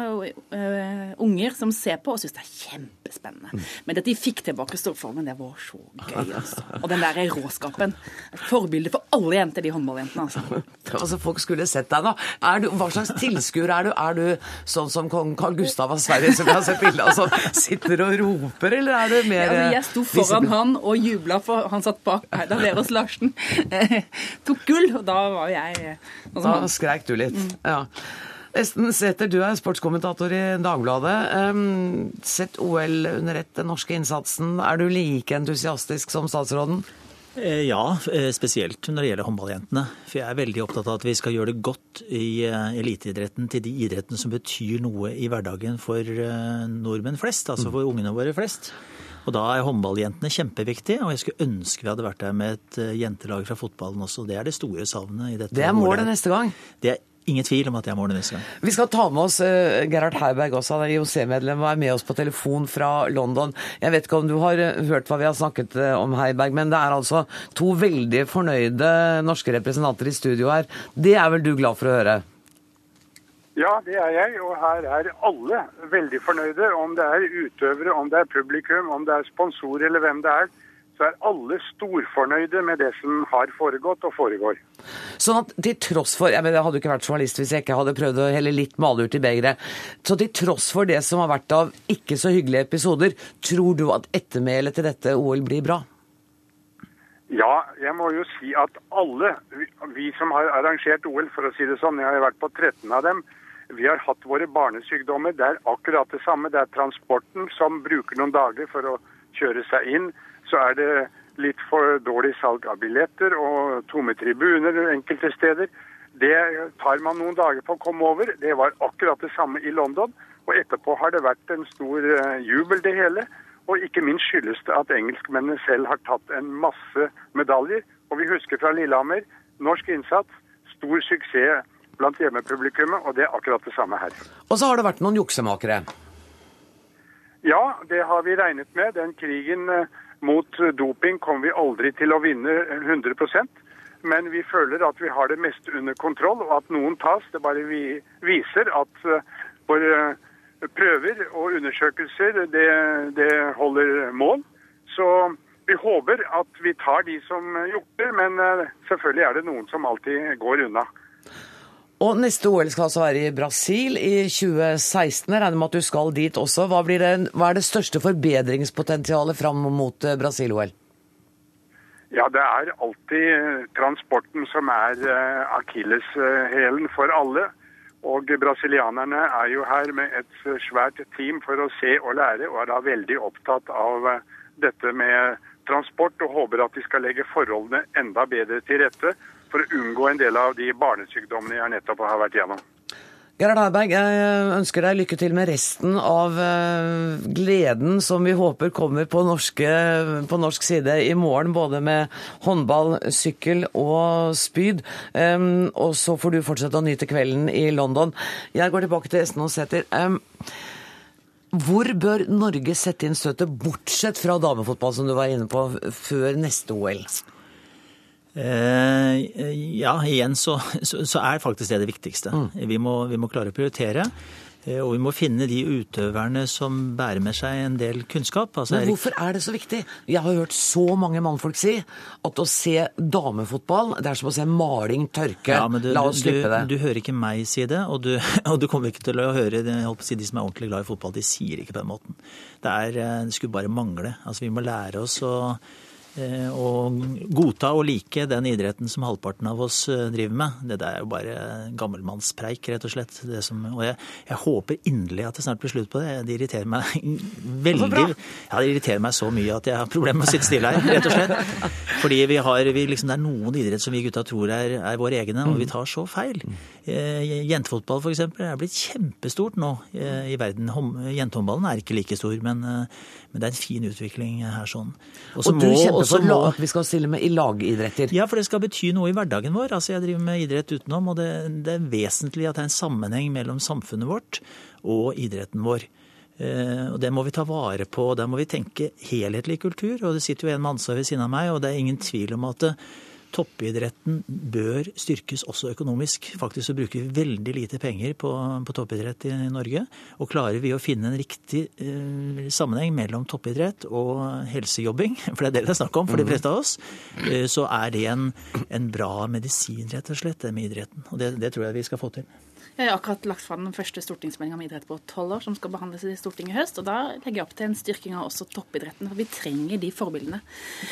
[SPEAKER 18] uh, Unger som ser på og syns det er kjempespennende. Men at de fikk tilbake storformen, det var så gøy. altså. Og den der råskapen. Et forbilde for alle jenter, de håndballjentene. altså.
[SPEAKER 1] Altså, Folk skulle sett deg nå. Er du, hva slags tilskuer er du? Er du sånn som kong Carl Gustav av Sverige, som vi har sett bilde av, som sitter og roper, eller er det mer
[SPEAKER 18] Ja, altså, jeg sto foran han og jubla, for han satt bak da Verås Larsen eh, tok gull. Og da var jeg eh, sånn
[SPEAKER 1] Da skreik du litt. Ja. Esten Sæther, du er sportskommentator i Dagbladet. Sett OL under ett, den norske innsatsen. Er du like entusiastisk som statsråden?
[SPEAKER 19] Eh, Ja, eh, spesielt når det gjelder håndballjentene. For jeg er veldig opptatt av at vi skal gjøre det godt i eh, eliteidretten til de idrettene som betyr noe i hverdagen for nordmenn flest, altså for ungene våre flest. Og da er håndballjentene kjempeviktig, og jeg skulle ønske vi hadde vært der med et jentelag fra fotballen også. Det er det store savnet i dette.
[SPEAKER 1] Det er målet neste gang.
[SPEAKER 19] Det er ingen tvil om at jeg må det neste gang.
[SPEAKER 1] Vi skal ta med oss uh, Gerhard Heiberg også, han er IOC-medlem og er med oss på telefon fra London. Jeg vet ikke om du har eh, hørt hva vi har snakket eh, om, Heiberg, men det er altså to veldig fornøyde norske representanter i studio her. Det er vel du glad for å høre?
[SPEAKER 20] Ja, det er jeg, og her er alle veldig fornøyde. Om det er utøvere, om det er publikum, om det er sponsorer eller hvem det er, så er alle storfornøyde med det som har foregått og foregår.
[SPEAKER 1] Sånn at til tross for Jeg, mener, jeg hadde jo ikke vært journalist hvis jeg ikke hadde prøvd å helle litt malurt i begeret. Så til tross for det som har vært av ikke så hyggelige episoder, tror du at ettermælet til dette OL blir bra?
[SPEAKER 20] Ja, jeg må jo si at alle, vi- som har arrangert OL, for å si det sånn, jeg har vært på 13 av dem, vi har hatt våre barnesykdommer. Det er akkurat det samme. Det er transporten som bruker noen dager for å kjøre seg inn. Så er det litt for dårlig salg av billetter og tomme tribuner enkelte steder. Det tar man noen dager på å komme over. Det var akkurat det samme i London. Og etterpå har det vært en stor eh, jubel, det hele. Og ikke minst skyldes det at engelskmennene selv har tatt en masse medaljer. Og vi husker fra Lillehammer norsk innsats, stor suksess blant hjemmepublikummet, og det er akkurat det samme her.
[SPEAKER 1] Og så har det vært noen juksemakere.
[SPEAKER 20] Ja, det har vi regnet med. Den krigen eh, mot doping kommer vi aldri til å vinne 100% men vi føler at vi har det meste under kontroll, og at noen tas. Det bare vi viser at eh, våre prøver og undersøkelser det, det holder mål. Så vi håper at vi tar de som jukter, men eh, selvfølgelig er det noen som alltid går unna.
[SPEAKER 1] Og neste OL skal altså være i Brasil i 2016. Jeg regner med at du skal dit også. Hva, det, hva er det største forbedringspotensialet fram mot eh, Brasil-OL?
[SPEAKER 20] Ja, det er alltid eh, transporten som er uh, akilleshælen for alle. Og brasilianerne er jo her med et svært team for å se og lære, og er da veldig opptatt av dette med transport, og håper at de skal legge forholdene enda bedre til rette for å unngå en del av de barnesykdommene jeg nettopp har vært gjennom.
[SPEAKER 1] Gerhard Heiberg, jeg ønsker deg lykke til med resten av eh, gleden som vi håper kommer på, norske, på norsk side i morgen, både med håndball, sykkel og spyd. Og så får du fortsette å nyte kvelden i London. Jeg går tilbake til Esten Aasæter. Hvor bør Norge sette inn støtet, bortsett fra damefotball, som du var inne på, før neste OL?
[SPEAKER 19] Eh, ja, igjen så, så, er faktisk det det viktigste. Mm. Vi, må, vi, må, klare å prioritere. Eh, og vi må finne de utøverne som bærer med seg en del kunnskap.
[SPEAKER 1] Altså, Men hvorfor er det så viktig? Jeg har hørt så mange mannfolk si at å se damefotball, det er som å se maling tørke. Ja, du, La oss slippe det.
[SPEAKER 19] Du, du, hører ikke meg si det, og du, og du kommer ikke til å høre å si, de som er ordentlig glad i fotball. De sier ikke på den måten. Det, er, eh, det skulle bare mangle. Altså, vi må lære oss å Eh, og godta og like den idretten som halvparten av oss eh, driver med. Det er jo bare gammelmannspreik, rett og slett. Som, og jeg, jeg, håper inderlig at det snart blir slutt på det. Det irriterer meg veldig Ja, det irriterer meg så mye at jeg har problemer med å sitte stille her, rett og slett. Fordi vi har, vi liksom, det er noen idrett som vi gutta tror er, er våre egne, og vi tar så feil. Eh, jentefotball f.eks. er blitt kjempestort nå i verden. Jentehåndballen er ikke like stor, men, men det er en fin utvikling her sånn.
[SPEAKER 1] Også og du må, for lag, at vi skal stille med i lagidretter?
[SPEAKER 19] Ja, for det skal bety noe i hverdagen vår. Altså, Jeg driver med idrett utenom, og det, det er vesentlig at det er en sammenheng mellom samfunnet vårt og idretten vår. Eh, og Det må vi ta vare på. Der må vi tenke helhetlig kultur. og Det sitter jo en med ansvar ved siden av meg, og det er ingen tvil om at toppidretten bør styrkes også økonomisk. Faktisk så bruker vi veldig lite penger på, på toppidrett i Norge. Og klarer vi å finne en riktig eh, sammenheng mellom toppidrett og helsejobbing, for det er det det er snakk om for de fleste av oss, eh, så er det en, en, bra medisin, rett og slett, det med idretten. Og det, det tror jeg vi skal få til.
[SPEAKER 18] Jeg har akkurat lagt fram den første stortingsmeldinga om idrett på tolv år, som skal behandles i Stortinget i høst. og Da legger jeg opp til en styrking av også toppidretten. For vi trenger de forbildene.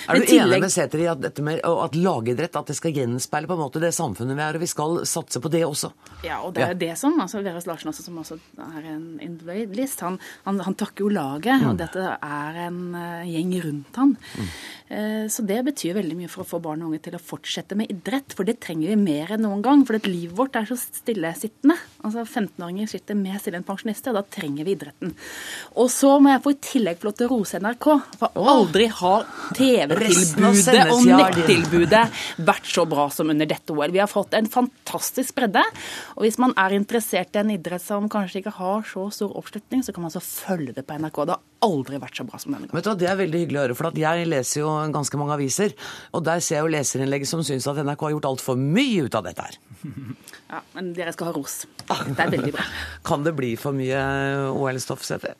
[SPEAKER 1] Er du tillegg... enig med Sæther i at, dette med, at lagidrett at det skal gjenspeile på en måte det samfunnet vi er, og vi skal satse på det også?
[SPEAKER 18] Ja, og det er ja. det som altså Veres Larsen også, som også er en individualist, han, han, han, takker jo laget, mm. og dette er en uh, gjeng rundt han. Mm. Uh, så det betyr veldig mye for å få barn og unge til å fortsette med idrett, for det trenger vi mer enn noen gang. For livet vårt er så stillesittende. Altså 15-åringer sitter mer stille enn pensjonister, og da trenger vi idretten. Og så må jeg få i tillegg få lov til å rose NRK, for aldri har TV-tilbudet og nettilbudet vært så bra som under dette OL. Vi har fått en fantastisk bredde. Og hvis man er interessert i en idrett som kanskje ikke har så stor oppslutning, så kan man altså følge det på NRK. Det har aldri vært så bra som denne gangen.
[SPEAKER 1] Vet du, Det er veldig hyggelig å høre, for jeg leser jo ganske mange aviser. Og der ser jeg jo leserinnlegg som syns at NRK har gjort altfor mye ut av dette her.
[SPEAKER 18] Ja, men dere skal ha ros. Det er veldig bra.
[SPEAKER 1] Kan det bli for mye OL-stoff, Sæther?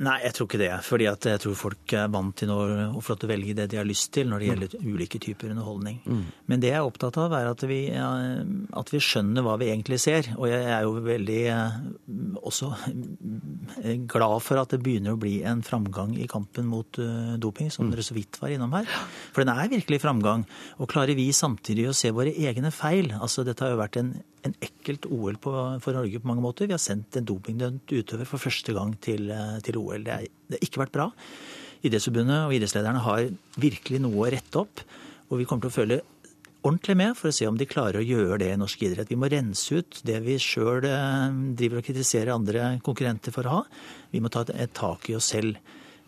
[SPEAKER 19] Nei, jeg tror ikke det. fordi jeg tror folk er vant til å velge det de har lyst til når det gjelder mm. ulike typer underholdning. Mm. Men det jeg er opptatt av, er at vi, at vi, skjønner hva vi egentlig ser. Og jeg er jo veldig eh, også eh, glad for at det begynner å bli en framgang i kampen mot eh, doping, som mm. dere så vidt var innom her. For den er virkelig framgang. Og klarer vi samtidig å se våre egne feil altså Dette har jo vært en en ekkelt OL på, for Norge på mange måter. Vi har sendt en dopingdømt utøver for første gang til, eh, til OL. Det, er, det har ikke vært bra. Idrettsforbundet og idrettslederne har virkelig noe å rette opp. Og vi kommer til å følge ordentlig med for å se om de klarer å gjøre det i norsk idrett. Vi må rense ut det vi sjøl eh, driver og kritiserer andre konkurrenter for å ha. Vi må ta et tak i oss selv.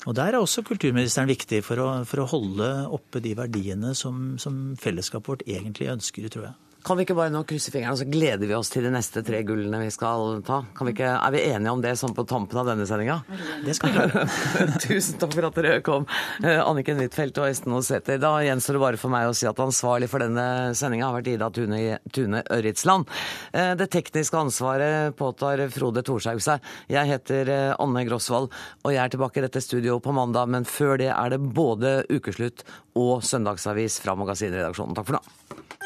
[SPEAKER 19] Og Der er også kulturministeren viktig for å, for å holde oppe de verdiene som, som fellesskapet vårt egentlig ønsker, tror jeg.
[SPEAKER 1] Kan vi ikke bare nå krysse fingrene, så gleder vi oss til de neste tre gullene vi skal ta? Vi ikke, er vi enige om det sånn på tampen av denne sendinga?
[SPEAKER 19] Det skal vi klare.
[SPEAKER 1] Tusen takk for at dere kom, eh, Anniken Huitfeldt og Esten Osæter. Da gjenstår det bare for meg å si at ansvarlig for denne sendinga har vært Ida Tune, Tune Ørritsland. Eh, det tekniske ansvaret påtar Frode Thorshaug seg. Jeg heter eh, Anne Grosvold, og jeg er tilbake i dette studio på mandag. Men før det er det både ukeslutt og søndagsavis fra Magasinredaksjonen. Takk for nå.